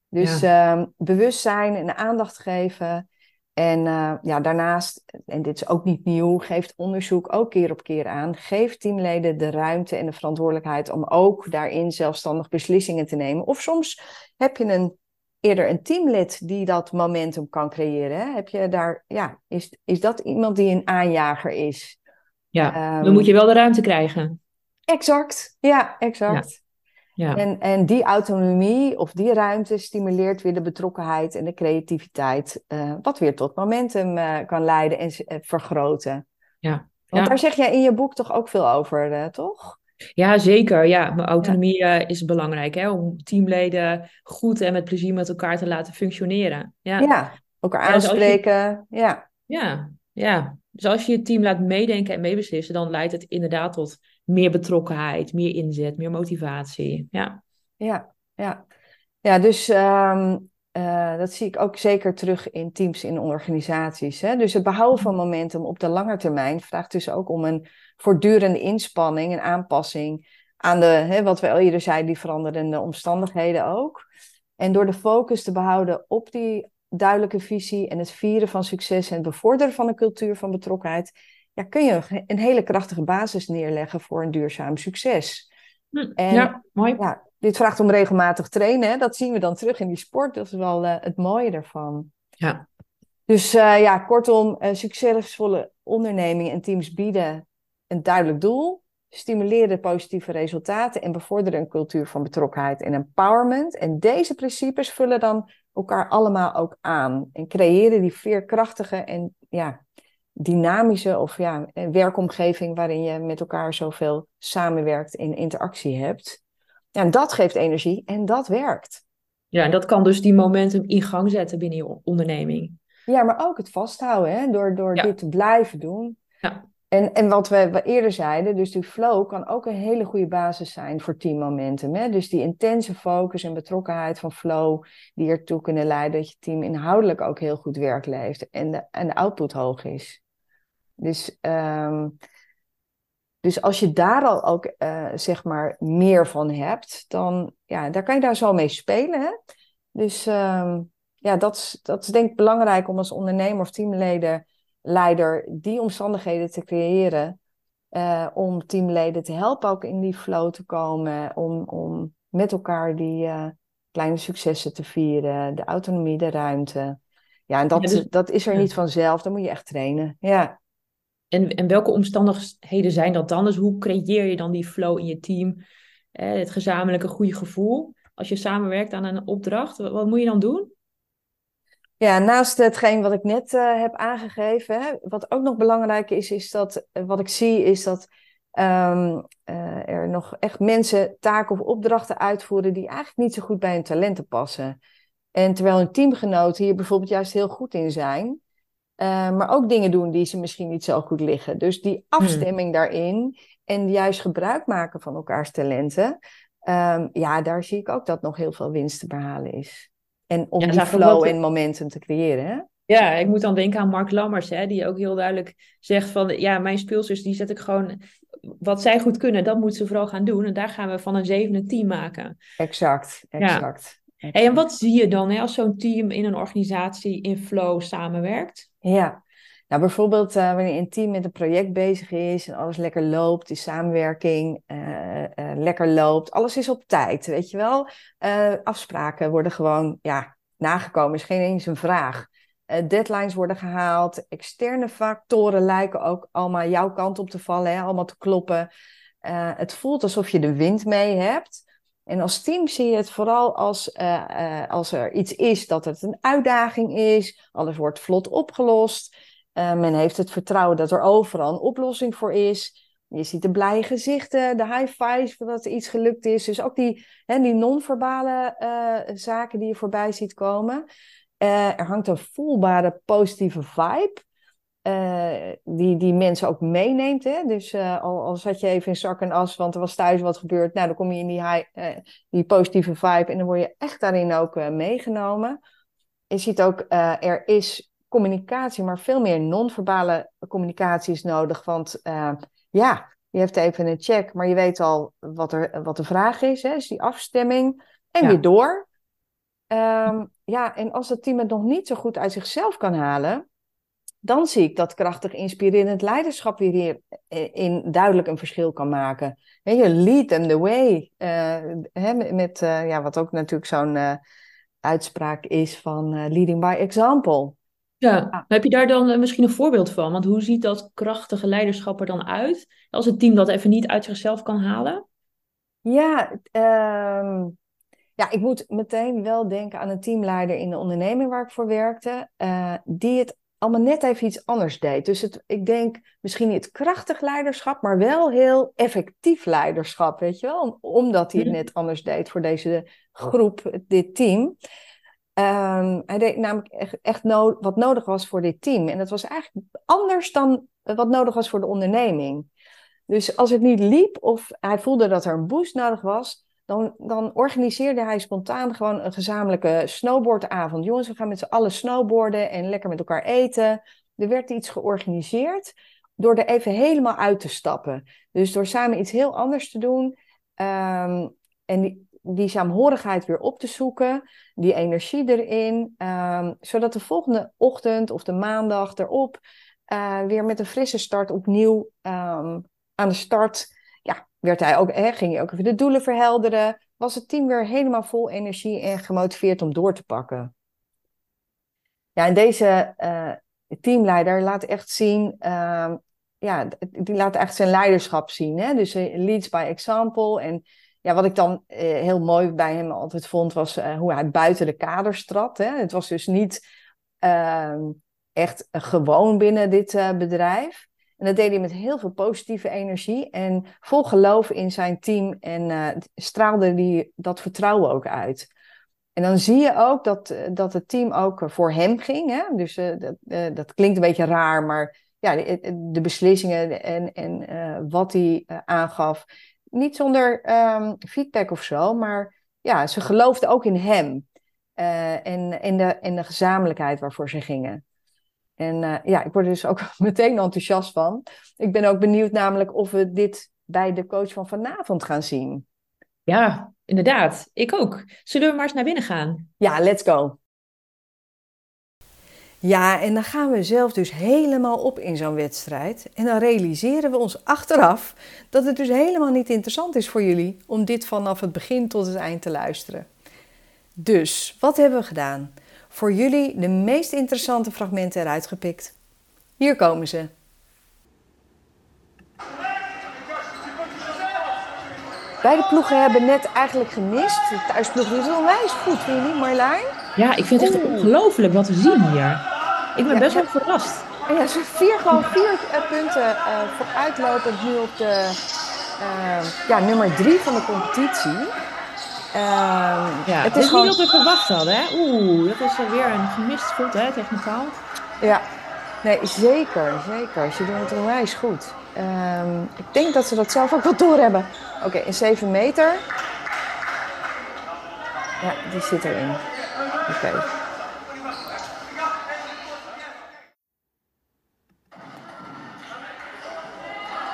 Dus ja. uh, bewustzijn en aandacht geven. En uh, ja, daarnaast, en dit is ook niet nieuw, geeft onderzoek ook keer op keer aan. Geef teamleden de ruimte en de verantwoordelijkheid om ook daarin zelfstandig beslissingen te nemen. Of soms heb je een eerder een teamlid die dat momentum kan creëren. Hè? Heb je daar, ja, is, is dat iemand die een aanjager is? Ja, um, dan moet je wel de ruimte krijgen. Exact, ja, exact. Ja. ja. En, en die autonomie of die ruimte stimuleert weer de betrokkenheid en de creativiteit, uh, wat weer tot momentum uh, kan leiden en uh, vergroten. Ja. Want ja. daar zeg jij in je boek toch ook veel over, toch? Ja, zeker. Ja, mijn autonomie ja. Uh, is belangrijk hè, om teamleden goed en met plezier met elkaar te laten functioneren. Ja, ja elkaar dus aanspreken. Je... Ja. ja, ja. Dus als je je team laat meedenken en meebeslissen, dan leidt het inderdaad tot meer betrokkenheid, meer inzet, meer motivatie. Ja, ja, ja. ja dus um, uh, dat zie ik ook zeker terug in teams, in organisaties. Hè? Dus het behouden van momentum op de lange termijn vraagt dus ook om een voortdurende inspanning en aanpassing aan de, hè, wat we al eerder zeiden, die veranderende omstandigheden ook. En door de focus te behouden op die duidelijke visie en het vieren van succes en het bevorderen van een cultuur van betrokkenheid, ja, kun je een hele krachtige basis neerleggen voor een duurzaam succes. Hm, en, ja, mooi. Ja, dit vraagt om regelmatig trainen. Hè? Dat zien we dan terug in die sport. Dat is wel uh, het mooie ervan. Ja. Dus uh, ja, kortom, uh, succesvolle ondernemingen en teams bieden een duidelijk doel, stimuleren positieve resultaten en bevorderen een cultuur van betrokkenheid en empowerment. En deze principes vullen dan elkaar allemaal ook aan en creëren die veerkrachtige en ja, dynamische of ja, werkomgeving waarin je met elkaar zoveel samenwerkt en interactie hebt. Ja, en dat geeft energie en dat werkt. Ja, en dat kan dus die momentum in gang zetten binnen je onderneming. Ja, maar ook het vasthouden, hè? door, door dit te blijven doen. Ja. En, en wat we, eerder zeiden, dus die flow kan ook een hele goede basis zijn voor teammomentum. Hè? Dus die intense focus en betrokkenheid van flow, die ertoe kunnen leiden dat je team inhoudelijk ook heel goed werk leeft en de, en de output hoog is. Dus, ehm, dus als je daar al ook uh, zeg maar meer van hebt, dan ja, daar kan je daar zo mee spelen. Hè? Dus um, ja, dat is, dat is denk ik belangrijk om als ondernemer of teamleider leider die omstandigheden te creëren. Uh, om teamleden te helpen ook in die flow te komen. Om, om met elkaar die uh, kleine successen te vieren. De autonomie, de ruimte. Ja, en dat, dus, dat is er ja. niet vanzelf. Dan moet je echt trainen. Ja. En, en welke omstandigheden zijn dat dan? Dus hoe creëer je dan die flow in je team? Eh, het gezamenlijke goede gevoel. Als je samenwerkt aan een opdracht, wat, wat moet je dan doen? Ja, naast hetgeen wat ik net uh, heb aangegeven, hè, wat ook nog belangrijk is, is dat uh, wat ik zie, is dat um, uh, er nog echt mensen taken of opdrachten uitvoeren die eigenlijk niet zo goed bij hun talenten passen. En terwijl hun teamgenoten hier bijvoorbeeld juist heel goed in zijn, maar ook dingen doen die ze misschien niet zo goed liggen. Dus die hmm. afstemming daarin en juist gebruik maken van elkaars talenten, um, ja, daar zie ik ook dat nog heel veel winst te behalen is. En om die flow en momentum te creëren. Hè? Ja, ik moet dan denken aan Mark Lammers, hè, die ook heel duidelijk zegt van... Ja, mijn speelsters, die zet ik gewoon... Wat zij goed kunnen, dat moeten ze vooral gaan doen. En daar gaan we van een zevende team maken. Exact, exact. Ja. Hey, en wat zie je dan hè, als zo'n team in een organisatie in flow samenwerkt? Ja, nou, bijvoorbeeld uh, wanneer een team met een project bezig is en alles lekker loopt, die samenwerking uh, uh, lekker loopt, alles is op tijd, weet je wel. afspraken worden gewoon ja, nagekomen, is geen eens een vraag. deadlines worden gehaald, externe factoren lijken ook allemaal jouw kant op te vallen, hè, allemaal te kloppen. het voelt alsof je de wind mee hebt. En als team zie je het vooral als, als er iets is dat het een uitdaging is, alles wordt vlot opgelost. Uh, men heeft het vertrouwen dat er overal een oplossing voor is. Je ziet de blije gezichten, de high fives, dat er iets gelukt is. Dus ook die, die non-verbale uh, zaken die je voorbij ziet komen. Uh, er hangt een voelbare positieve vibe. die, die mensen ook meeneemt. Hè? Dus al, al zat je even in zak en as, want er was thuis wat gebeurd. Nou, dan kom je in die, high, die positieve vibe en dan word je echt daarin ook meegenomen. Je ziet ook, er is communicatie, maar veel meer non-verbale communicatie is nodig. Want uh, ja, je hebt even een check, maar je weet al wat, er, wat de vraag is. Hè? Is die afstemming en weer door. Um, ja, en als het team het nog niet zo goed uit zichzelf kan halen, dan zie ik dat krachtig inspirerend leiderschap weer hier eh, in duidelijk een verschil kan maken. je lead them the way. Uh, met, uh, ja, wat ook natuurlijk zo'n uitspraak is van leading by example. Ja, heb je daar dan eh, misschien een voorbeeld van? Want hoe ziet dat krachtige leiderschap er dan uit? Als het team dat even niet uit zichzelf kan halen? Ja, um, ja, ik moet meteen wel denken aan een teamleider in de onderneming waar ik voor werkte, uh, die het allemaal net even iets anders deed. Dus het, ik denk misschien niet krachtig leiderschap, maar wel heel effectief leiderschap, weet je wel? Omdat hij het net anders deed voor deze groep, dit team. Um, hij deed namelijk echt, wat nodig was voor dit team. En dat was eigenlijk anders dan wat nodig was voor de onderneming. Dus als het niet liep of hij voelde dat er een boost nodig was, dan, dan organiseerde hij spontaan gewoon een gezamenlijke snowboardavond. Jongens, we gaan met z'n allen snowboarden en lekker met elkaar eten. Er werd iets georganiseerd door er even helemaal uit te stappen. Dus door samen iets heel anders te doen. Um, en die, die saamhorigheid weer op te zoeken, die energie erin, um, zodat de volgende ochtend of de maandag erop uh, weer met een frisse start opnieuw um, aan de start. Ja, werd hij ook, hè, ging hij ook even de doelen verhelderen. Was het team weer helemaal vol energie en gemotiveerd om door te pakken. Ja, en deze uh, teamleider laat echt zien uh, ja, die laat echt zijn leiderschap zien. Hè? Dus hij leads by example. En ja, wat ik dan eh, heel mooi bij hem altijd vond, was eh, hoe hij buiten de kaders trad. Hè? Het was dus niet ehm, echt gewoon binnen dit uh, bedrijf. En dat deed hij met heel veel positieve energie en vol geloof in zijn team. En straalde hij dat vertrouwen ook uit. En dan zie je ook dat, dat het team ook voor hem ging. Hè? Dus dat, dat klinkt een beetje raar, maar ja, de, de beslissingen en, en wat hij aangaf niet zonder ehm, feedback of zo, maar ja, ze geloofden ook in hem. Uh, en in de, in de gezamenlijkheid waarvoor ze gingen. En uh, ja, ik word er dus ook meteen enthousiast van. Ik ben ook benieuwd namelijk of we dit bij de coach van vanavond gaan zien. Ja, inderdaad. Ik ook. Zullen we maar eens naar binnen gaan? Ja, let's go. Ja, en dan gaan we zelf dus helemaal op in zo'n wedstrijd. En dan realiseren we ons achteraf dat het dus helemaal niet interessant is voor jullie om dit vanaf het begin tot het eind te luisteren. Dus, wat hebben we gedaan? Voor jullie de meest interessante fragmenten eruit gepikt. Hier komen ze. Beide ploegen hebben net eigenlijk gemist. De thuisploeg is onwijs goed, vind je niet? Ja, ik vind het echt ongelooflijk wat we zien hier. Ik ben best wel verrast. Ja, ze vier, gewoon vier uh, punten uh, vooruitlopend nu op de uh, ja, nummer drie van de competitie. Ehm, ja, het is gewoon... niet wat we verwacht hadden. Hè? Oeh, dat is weer een gemist goed, hè, technicaal. Ja, nee, zeker, zeker. Ze doen het onwijs goed. Um, ik denk dat ze dat zelf ook wel doorhebben. Oké, okay, in 7 meter. Ja, die zit erin. Oké. Okay.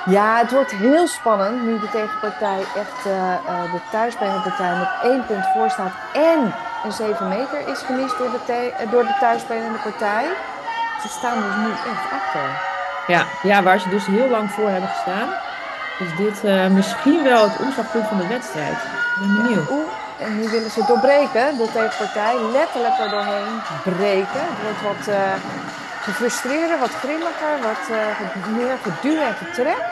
Ja, het wordt heel spannend nu de tegenpartij echt uh, de thuisspelende met één punt voor staat en een 7 meter is gemist door de, uh, door de thuisspelende partij. Ze staan dus nu echt achter. Ja, ja, waar ze dus heel lang voor hebben gestaan. Is dit misschien wel het omslagpunt van de wedstrijd. Ik ben benieuwd. Ja, en nu willen ze doorbreken, de tegenpartij, letterlijk er doorheen breken. Het wordt wat gefrustreerder, wat grimmiger, wat meer geduw en getrek.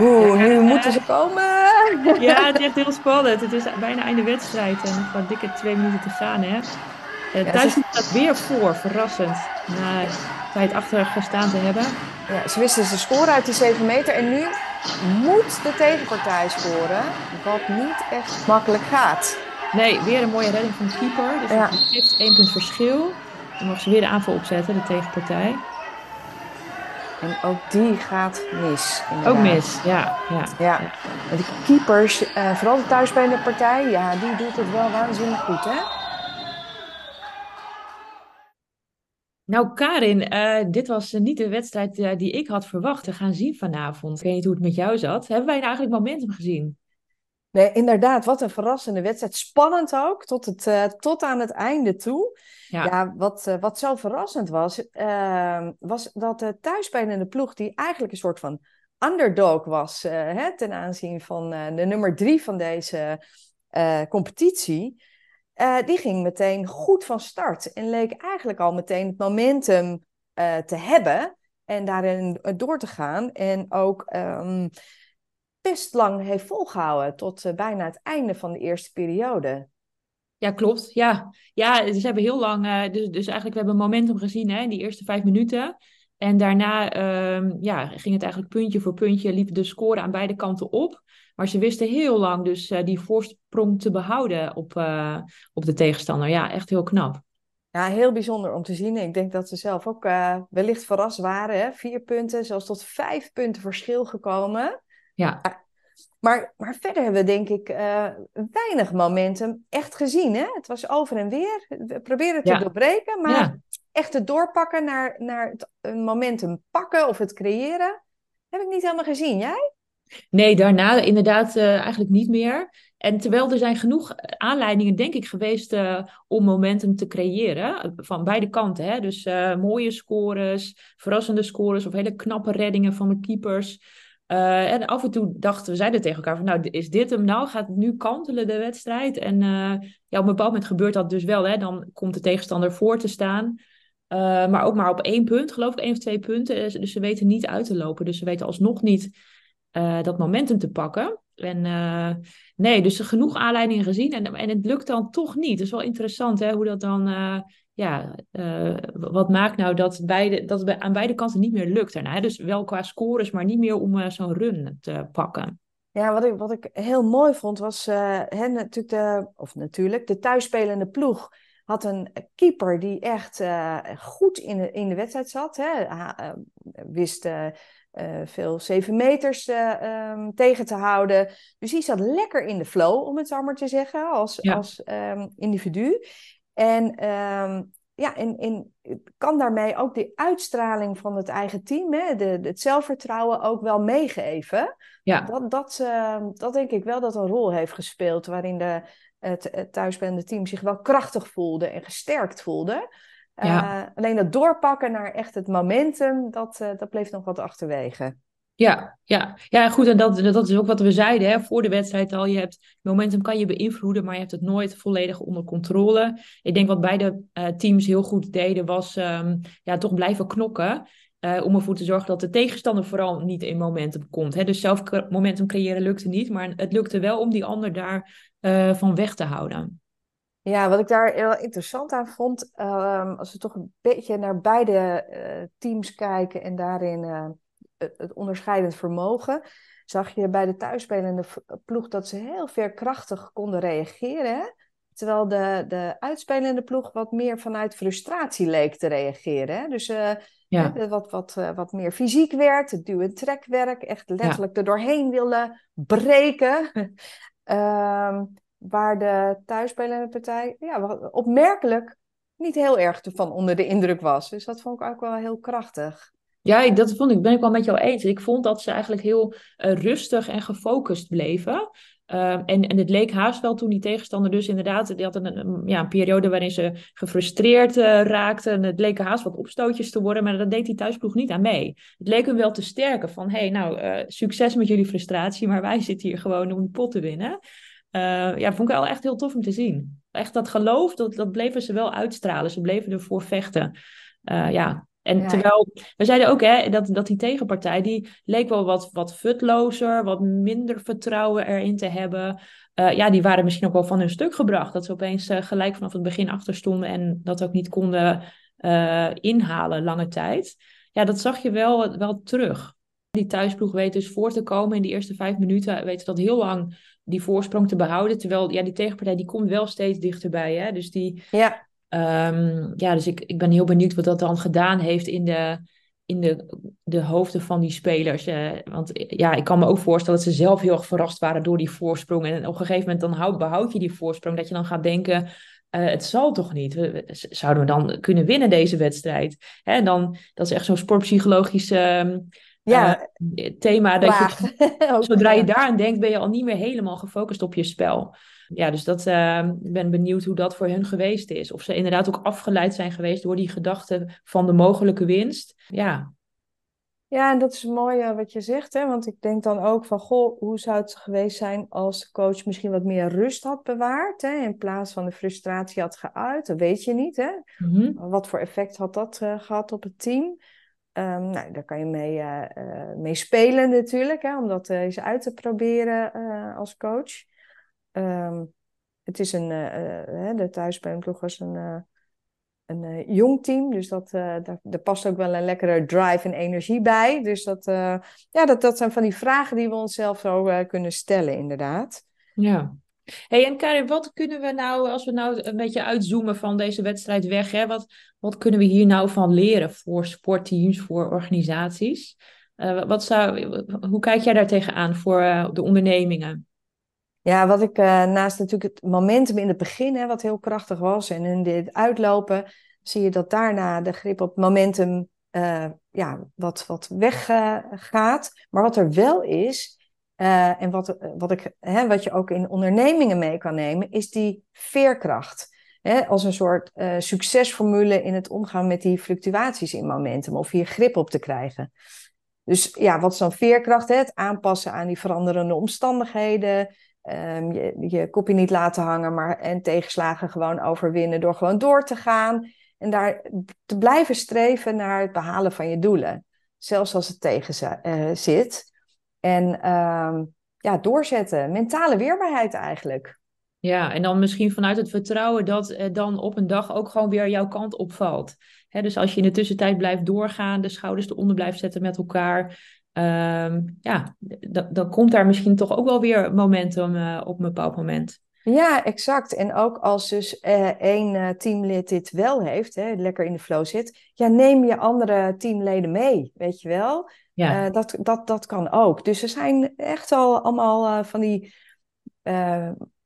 Oeh, nu moeten ze komen. Ja, het is echt heel spannend. Het is bijna einde wedstrijd en nog maar dikke twee minuten te gaan. Hè? Uh, staat weer voor, verrassend. Na tijd achter gestaan te hebben. Ja, ze wisten ze scoren uit die 7 meter en nu moet de tegenpartij scoren. Wat niet echt makkelijk gaat. Nee, weer een mooie redding van de keeper. Dus ja. geeft één punt verschil. Dan mag ze weer de aanval opzetten, de tegenpartij. En ook die gaat mis. Inderdaad. Ook mis, ja. ja. ja. De keepers, uh, vooral de thuisspelende partij, ja, die doet het wel waanzinnig goed, hè? Nou, Karin, uh, dit was niet de wedstrijd die ik had verwacht te gaan zien vanavond. Ik weet niet hoe het met jou zat. Hebben wij nou eigenlijk momentum gezien? Nee, inderdaad, wat een verrassende wedstrijd. Spannend ook, tot, het, uh, tot aan het einde toe. Ja, ja wat, uh, wat zo verrassend was, uh, was dat de thuisspelende ploeg, die eigenlijk een soort van underdog was hè, ten aanzien van de nummer drie van deze competitie, die ging meteen goed van start en leek eigenlijk al meteen het momentum te hebben en daarin door te gaan. En ook. Um, best lang heeft volgehouden tot uh, bijna het einde van de eerste periode. Ja, klopt. Ja, ja ze hebben heel lang, uh, dus, dus eigenlijk we hebben momentum gezien hè, in die eerste vijf minuten. En daarna um, ja, ging het eigenlijk puntje voor puntje, liep de score aan beide kanten op. Maar ze wisten heel lang dus uh, die voorsprong te behouden op, op de tegenstander. Ja, echt heel knap. Ja, heel bijzonder om te zien. Ik denk dat ze zelf ook wellicht verrast waren. Hè? Vier punten, zelfs tot vijf punten verschil gekomen. Ja. Maar, maar verder hebben we denk ik uh, weinig momentum echt gezien. Hè? Het was over en weer. We proberen het te doorbreken, maar echt het doorpakken naar, naar het momentum pakken of het creëren, heb ik niet helemaal gezien. Jij? Nee, daarna inderdaad uh, eigenlijk niet meer. En terwijl er zijn genoeg aanleidingen, denk ik, geweest uh, om momentum te creëren. Van beide kanten. Hè? Dus mooie scores, verrassende scores of hele knappe reddingen van de keepers. Uh, en af en toe dachten we, zeiden tegen elkaar van, nou, is dit hem nou? Gaat het nu kantelen de wedstrijd? En uh, ja, op een bepaald moment gebeurt dat dus wel. Hè? Dan komt de tegenstander voor te staan. Uh, maar ook maar op één punt, geloof ik, één of twee punten. Dus ze weten niet uit te lopen. Dus ze weten alsnog niet dat momentum te pakken. En nee, dus genoeg aanleidingen gezien. En, en het lukt dan toch niet. Het is wel interessant hè, hoe dat dan ja, uh, wat maakt nou dat, beide, dat het aan beide kanten niet meer lukt daarna? Dus wel qua scores, maar niet meer om uh, zo'n run te pakken. Ja, wat ik, wat ik heel mooi vond was, uh, hè, natuurlijk de, of natuurlijk, de thuisspelende ploeg had een keeper die echt goed in de, in de wedstrijd zat. Hè, wist veel zeven meters um, tegen te houden. Dus die zat lekker in de flow, om het zo maar te zeggen, als, als um, individu. En um, ja, en, en kan daarmee ook die uitstraling van het eigen team, hè, de, het zelfvertrouwen ook wel meegeven. Ja. Dat, dat, uh, dat denk ik wel dat een rol heeft gespeeld, waarin de, het, het thuisbende team zich wel krachtig voelde en gesterkt voelde. Ja. Uh, alleen dat doorpakken naar echt het momentum, dat, uh, dat bleef nog wat achterwege. Ja, ja. ja, goed. En dat, dat is ook wat we zeiden hè, voor de wedstrijd al. Je hebt momentum kan je beïnvloeden, maar je hebt het nooit volledig onder controle. Ik denk wat beide uh, teams heel goed deden, was um, ja, toch blijven knokken. Uh, om ervoor te zorgen dat de tegenstander vooral niet in momentum komt. Hè. Dus zelf momentum creëren lukte niet, maar het lukte wel om die ander daar uh, van weg te houden. Ja, wat ik daar heel interessant aan vond, uh, als we toch een beetje naar beide teams kijken en daarin het onderscheidend vermogen. Zag je bij de thuisspelende ploeg dat ze heel veerkrachtig konden reageren. Terwijl de, de uitspelende ploeg wat meer vanuit frustratie leek te reageren. Hè? Dus uh, ja. wat, wat, uh, wat meer fysiek werd, het duw- en trekwerk, echt letterlijk ja. er doorheen willen breken. uh, waar de thuisspelende partij ja, opmerkelijk niet heel erg van onder de indruk was. Dus dat vond ik ook wel heel krachtig. Ja, dat vond ik, ben ik wel met jou eens. Ik vond dat ze eigenlijk heel uh, rustig en gefocust bleven. Uh, en, en het leek haast wel toen die tegenstander dus inderdaad, die had een, ja, een periode waarin ze gefrustreerd uh, raakten. En het leek haast wat opstootjes te worden, maar dat deed die thuisploeg niet aan mee. Het leek hem wel te sterken van, hey, nou, uh, succes met jullie frustratie, maar wij zitten hier gewoon om een pot te winnen. ja, vond ik wel echt heel tof om te zien. Echt dat geloof, dat, dat bleven ze wel uitstralen. Ze bleven ervoor vechten. ja, en terwijl, we zeiden ook hè, dat, dat die tegenpartij, die leek wel wat, wat futlozer, wat minder vertrouwen erin te hebben. Uh, ja, die waren misschien ook wel van hun stuk gebracht. Dat ze opeens uh, gelijk vanaf het begin achter stonden en dat ook niet konden uh, inhalen lange tijd. Ja, dat zag je wel, wel terug. Die thuisploeg weet dus voor te komen in die eerste vijf minuten. Weet dat heel lang die voorsprong te behouden. Terwijl ja, die tegenpartij die komt wel steeds dichterbij. Hè? Dus die, ja. Um, ja, dus ik, ik ben heel benieuwd wat dat dan gedaan heeft in de, in de, de hoofden van die spelers. Uh, want ja, ik kan me ook voorstellen dat ze zelf heel erg verrast waren door die voorsprong. En op een gegeven moment dan houd, behoud je die voorsprong. Dat je dan gaat denken, uh, het zal toch niet? Zouden we dan kunnen winnen deze wedstrijd? Hè, en dan, dat is echt zo'n sportpsychologisch uh, ja, thema. Dat je, zodra je daaraan denkt, ben je al niet meer helemaal gefocust op je spel ja, dus dat, uh, ik ben benieuwd hoe dat voor hun geweest is. Of ze inderdaad ook afgeleid zijn geweest door die gedachte van de mogelijke winst. Ja. Ja, en dat is mooi uh, wat je zegt, hè? want ik denk dan ook van, goh, hoe zou het geweest zijn als de coach misschien wat meer rust had bewaard, hè? in plaats van de frustratie had geuit, dat weet je niet. Hè? Mm -hmm. Wat voor effect had dat uh, gehad op het team? Um, nou, daar kan je mee, uh, mee spelen natuurlijk, hè, om dat eens uit te proberen als coach. Um, het is een, uh, de thuisspelploeg was een, uh, een jong team, dus dat, daar, daar, past ook wel een lekkere drive en energie bij. Dus dat, ja, dat, dat zijn van die vragen die we onszelf zo kunnen stellen, inderdaad. Ja. Hey, en Karin, wat kunnen we nou, als we nou een beetje uitzoomen van deze wedstrijd weg, hè, wat, wat kunnen we hier nou van leren voor sportteams, voor organisaties? wat zou, hoe kijk jij daar tegenaan voor de ondernemingen? Ja, wat ik uh, naast natuurlijk het momentum in het begin, hè, wat heel krachtig was, en in dit uitlopen, zie je dat daarna de grip op momentum uh, ja, wat, wat weggaat. Maar wat er wel is, eh, en wat, wat, ik, hè, wat je ook in ondernemingen mee kan nemen, is die veerkracht. Hè, als een soort succesformule in het omgaan met die fluctuaties in momentum, of hier grip op te krijgen. Dus ja, wat is dan veerkracht? Hè? Het aanpassen aan die veranderende omstandigheden. Um, je, je kopje niet laten hangen maar, en tegenslagen gewoon overwinnen door gewoon door te gaan. En daar te blijven streven naar het behalen van je doelen. Zelfs als het tegen uh, zit. En um, ja, doorzetten. Mentale weerbaarheid eigenlijk. Ja, en dan misschien vanuit het vertrouwen dat uh, dan op een dag ook gewoon weer jouw kant opvalt. Dus als je in de tussentijd blijft doorgaan, de schouders eronder blijft zetten met elkaar. Um, ja, dan komt daar misschien toch ook wel weer momentum uh, op een bepaald moment. Ja, exact. En ook als dus uh, één uh, teamlid dit wel heeft, hè, lekker in de flow zit, ja, neem je andere teamleden mee, weet je wel. Ja. dat, dat, dat kan ook. Dus er zijn echt al allemaal van die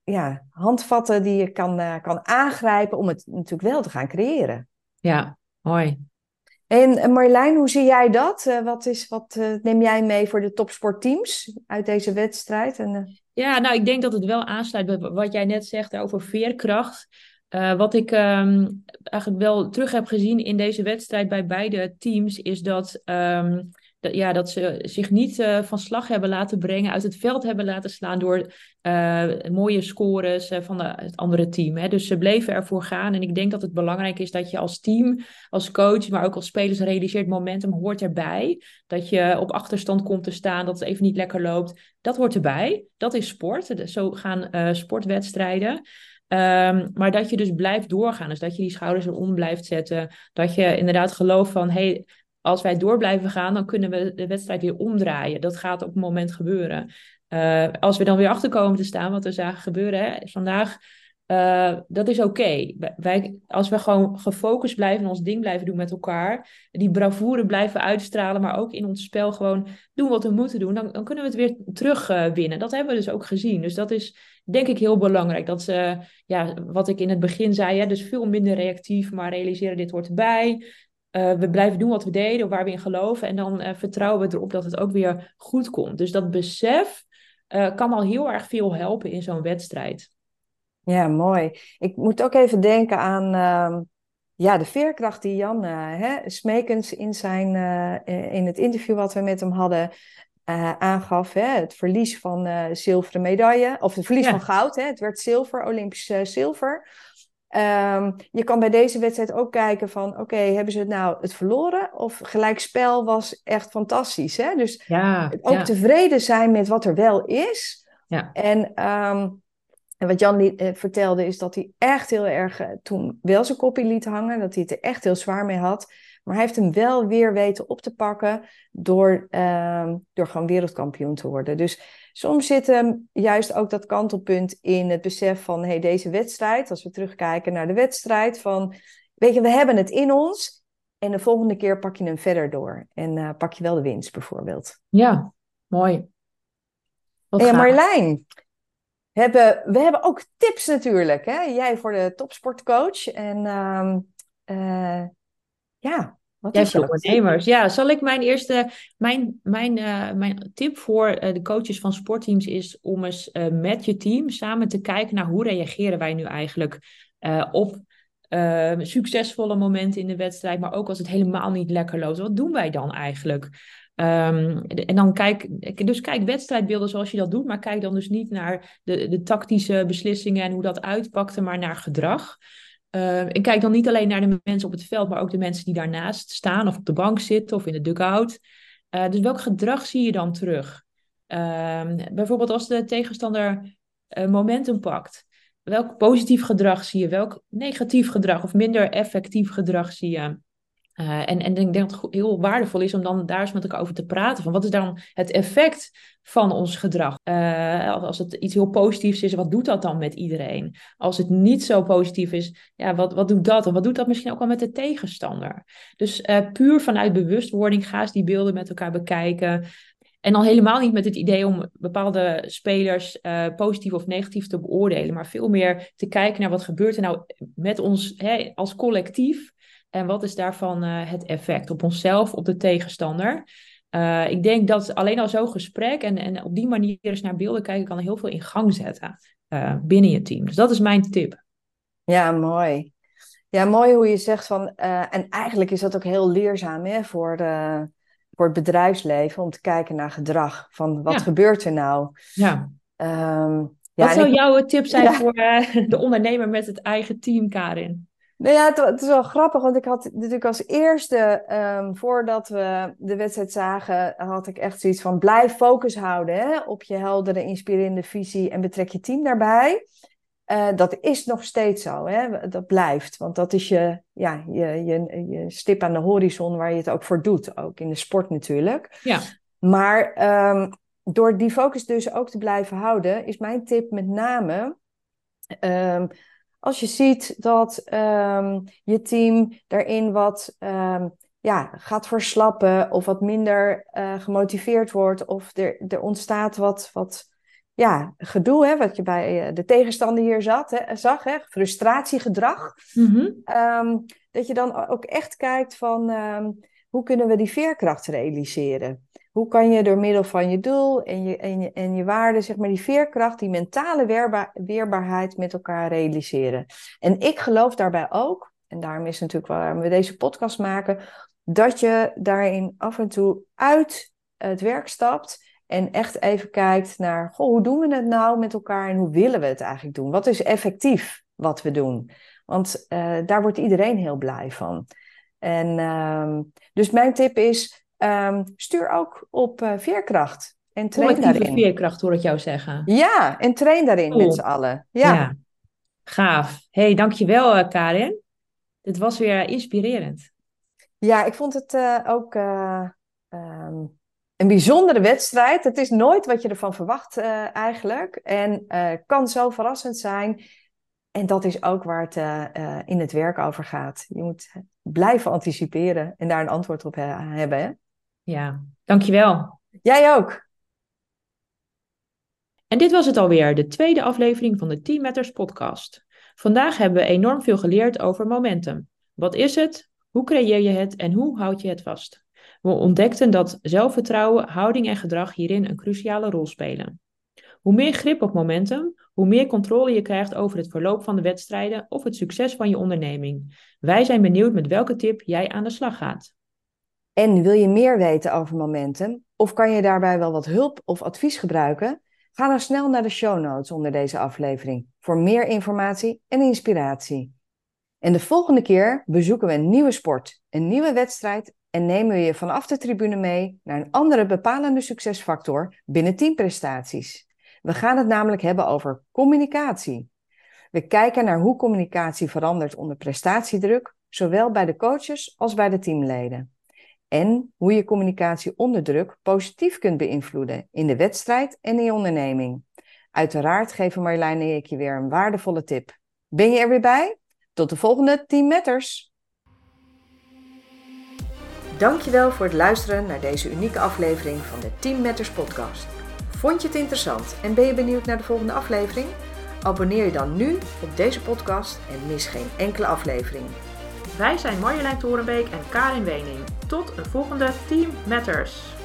ja, handvatten die je kan, kan aangrijpen om het natuurlijk wel te gaan creëren. Ja, mooi. En Marjolein, hoe zie jij dat? Uh, wat, is, wat uh, neem jij mee voor de topsportteams uit deze wedstrijd? En. Ja, nou, ik denk dat het wel aansluit bij wat jij net zegt over veerkracht. wat ik um, eigenlijk wel terug heb gezien in deze wedstrijd bij beide teams, is dat um, dat, ja, dat ze zich niet uh, van slag hebben laten brengen, uit het veld hebben laten slaan door uh, mooie scores uh, van de, het andere team. Hè. Dus ze bleven ervoor gaan. En ik denk dat het belangrijk is dat je als team, als coach, maar ook als spelers realiseert, momentum hoort erbij. Dat je op achterstand komt te staan, dat het even niet lekker loopt. Dat hoort erbij. Dat is sport. Zo gaan sportwedstrijden. Um, maar dat je dus blijft doorgaan. Dus dat je die schouders eronder blijft zetten. Dat je inderdaad gelooft van, hey, als wij door blijven gaan, dan kunnen we de wedstrijd weer omdraaien. Dat gaat op het moment gebeuren. Uh, als we dan weer achterkomen te staan, wat we zagen gebeuren hè, vandaag, uh, dat is oké. Wij, als we gewoon gefocust blijven en ons ding blijven doen met elkaar, die bravoure blijven uitstralen, maar ook in ons spel gewoon doen wat we moeten doen, dan, dan kunnen we het weer terug uh, winnen. Dat hebben we dus ook gezien. Dus dat is denk ik heel belangrijk. Dat ze, ja, wat ik in het begin zei, hè, dus veel minder reactief, maar realiseren dit hoort erbij. Uh, we blijven doen wat we deden, waar we in geloven. En dan uh, vertrouwen we erop dat het ook weer goed komt. Dus dat besef uh, kan al heel erg veel helpen in zo'n wedstrijd. Ja, mooi. Ik moet ook even denken aan uh, ja, de veerkracht die Jan hè, Smekens in, zijn, in het interview wat we met hem hadden aangaf. Hè, het verlies van zilveren medaille, of het verlies ja. van goud. Hè, het werd zilver, Olympisch zilver. Um, je kan bij deze wedstrijd ook kijken van, oké, hebben ze het nou het verloren? Of gelijkspel was echt fantastisch. Hè? Dus ja, ook ja. tevreden zijn met wat er wel is. Ja. En, um, en wat Jan uh, vertelde is dat hij echt heel erg uh, toen wel zijn kopie liet hangen. Dat hij het er echt heel zwaar mee had. Maar hij heeft hem wel weer weten op te pakken door, um, door gewoon wereldkampioen te worden. Dus soms zit hem juist ook dat kantelpunt in het besef van hey, deze wedstrijd, als we terugkijken naar de wedstrijd, van weet je, we hebben het in ons. En de volgende keer pak je hem verder door. En uh, pak je wel de winst bijvoorbeeld. Ja, mooi. Wat en Marjolein, hebben, we hebben ook tips natuurlijk. Hè? Jij voor de topsportcoach. En um, uh, ja, wat Jij voor ondernemers. Ja, zal ik mijn eerste, mijn, mijn, uh, mijn tip voor uh, de coaches van sportteams is om eens uh, met je team samen te kijken naar hoe reageren wij nu eigenlijk op succesvolle momenten in de wedstrijd, maar ook als het helemaal niet lekker loopt. Wat doen wij dan eigenlijk? Um, en dan kijk, dus kijk wedstrijdbeelden zoals je dat doet, maar kijk dan dus niet naar de, de tactische beslissingen en hoe dat uitpakte, maar naar gedrag. Uh, ik kijk dan niet alleen naar de mensen op het veld, maar ook de mensen die daarnaast staan of op de bank zitten of in de dugout. Uh, dus welk gedrag zie je dan terug? Uh, bijvoorbeeld als de tegenstander eh, momentum pakt. Welk positief gedrag zie je? Welk negatief gedrag of minder effectief gedrag zie je? Uh, en, en ik denk dat het heel waardevol is om dan daar eens met elkaar over te praten. Van wat is dan het effect van ons gedrag? Uh, als het iets heel positiefs is, wat doet dat dan met iedereen? Als het niet zo positief is, ja, wat, wat doet dat? En wat doet dat misschien ook wel met de tegenstander? Dus uh, puur vanuit bewustwording ga eens die beelden met elkaar bekijken. En dan helemaal niet met het idee om bepaalde spelers positief of negatief te beoordelen, maar veel meer te kijken naar wat gebeurt er nou met ons hè, als collectief. En wat is daarvan uh, het effect op onszelf, op de tegenstander? Uh, ik denk dat alleen al zo'n gesprek en, en op die manier eens naar beelden kijken kan heel veel in gang zetten uh, binnen je team. Dus dat is mijn tip. Ja, mooi. Ja, mooi hoe je zegt van, en eigenlijk is dat ook heel leerzaam hè, voor, de, voor het bedrijfsleven om te kijken naar gedrag. Van wat gebeurt er nou? Ja. Ehm, ja wat zou jouw tip zijn voor uh, de ondernemer met het eigen team, Karin? Nou ja, het, het, is wel grappig, want ik had natuurlijk als eerste, um, voordat we de wedstrijd zagen, had ik echt zoiets van blijf focus houden hè, op je heldere, inspirerende visie en betrek je team daarbij. Uh, dat is nog steeds zo, hè? dat blijft. Want dat is je, ja, je, je, je stip aan de horizon waar je het ook voor doet. Ook in de sport natuurlijk. Ja. Maar um, door die focus dus ook te blijven houden, is mijn tip met name. Um, als je ziet dat um, je team daarin wat ja, gaat verslappen of wat minder uh, gemotiveerd wordt of er, er ontstaat wat, wat ja, gedoe, hè, wat je bij eh, de tegenstander hier zat, hè, zag, hè, frustratiegedrag. Mhm. Ehm, dat je dan ook echt kijkt van um, hoe kunnen we die veerkracht realiseren? Hoe kan je door middel van je doel en je, en je, en je waarde, zeg maar, die veerkracht, die mentale weerbaar, weerbaarheid met elkaar realiseren? En ik geloof daarbij ook, en daarom is natuurlijk waarom we deze podcast maken, dat je daarin af en toe uit het werk stapt en echt even kijkt naar, goh, hoe doen we het nou met elkaar en hoe willen we het eigenlijk doen? Wat is effectief wat we doen? Want uh, daar wordt iedereen heel blij van. En uh, dus mijn tip is, um, stuur ook op uh, veerkracht. En train daarin. veerkracht hoor ik jou zeggen. Ja, en train daarin cool. met z'n allen. Ja. ja. Gaaf. hey, dankjewel uh, Karin. Dit was weer inspirerend. Ja, ik vond het ook... Um, een bijzondere wedstrijd. Het is nooit wat je ervan verwacht eigenlijk. En kan zo verrassend zijn. En dat is ook waar het uh, in het werk over gaat. Je moet blijven anticiperen en daar een antwoord op hebben. Hè? Ja, dankjewel. Jij ook. En dit was het alweer, de tweede aflevering van de Team Matters podcast. Vandaag hebben we enorm veel geleerd over momentum. Wat is het? Hoe creëer je het en hoe houd je het vast? We ontdekten dat zelfvertrouwen, houding en gedrag hierin een cruciale rol spelen. Hoe meer grip op momentum, hoe meer controle je krijgt over het verloop van de wedstrijden of het succes van je onderneming. Wij zijn benieuwd met welke tip jij aan de slag gaat. En wil je meer weten over momentum of kan je daarbij wel wat hulp of advies gebruiken? Ga dan snel naar de show notes onder deze aflevering voor meer informatie en inspiratie. En de volgende keer bezoeken we een nieuwe sport, een nieuwe wedstrijd en nemen we je vanaf de tribune mee naar een andere bepalende succesfactor binnen teamprestaties. We gaan het namelijk hebben over communicatie. We kijken naar hoe communicatie verandert onder prestatiedruk, zowel bij de coaches als bij de teamleden. En hoe je communicatie onder druk positief kunt beïnvloeden in de wedstrijd en in je onderneming. Uiteraard geven Marjolein en ik je weer een waardevolle tip. Ben je er weer bij? Tot de volgende Team Matters! Dankjewel voor het luisteren naar deze unieke aflevering van de Team Matters podcast. Vond je het interessant en ben je benieuwd naar de volgende aflevering? Abonneer je dan nu op deze podcast en mis geen enkele aflevering. Wij zijn Marjolein Torenbeek en Karin Wening. Tot een volgende Team Matters.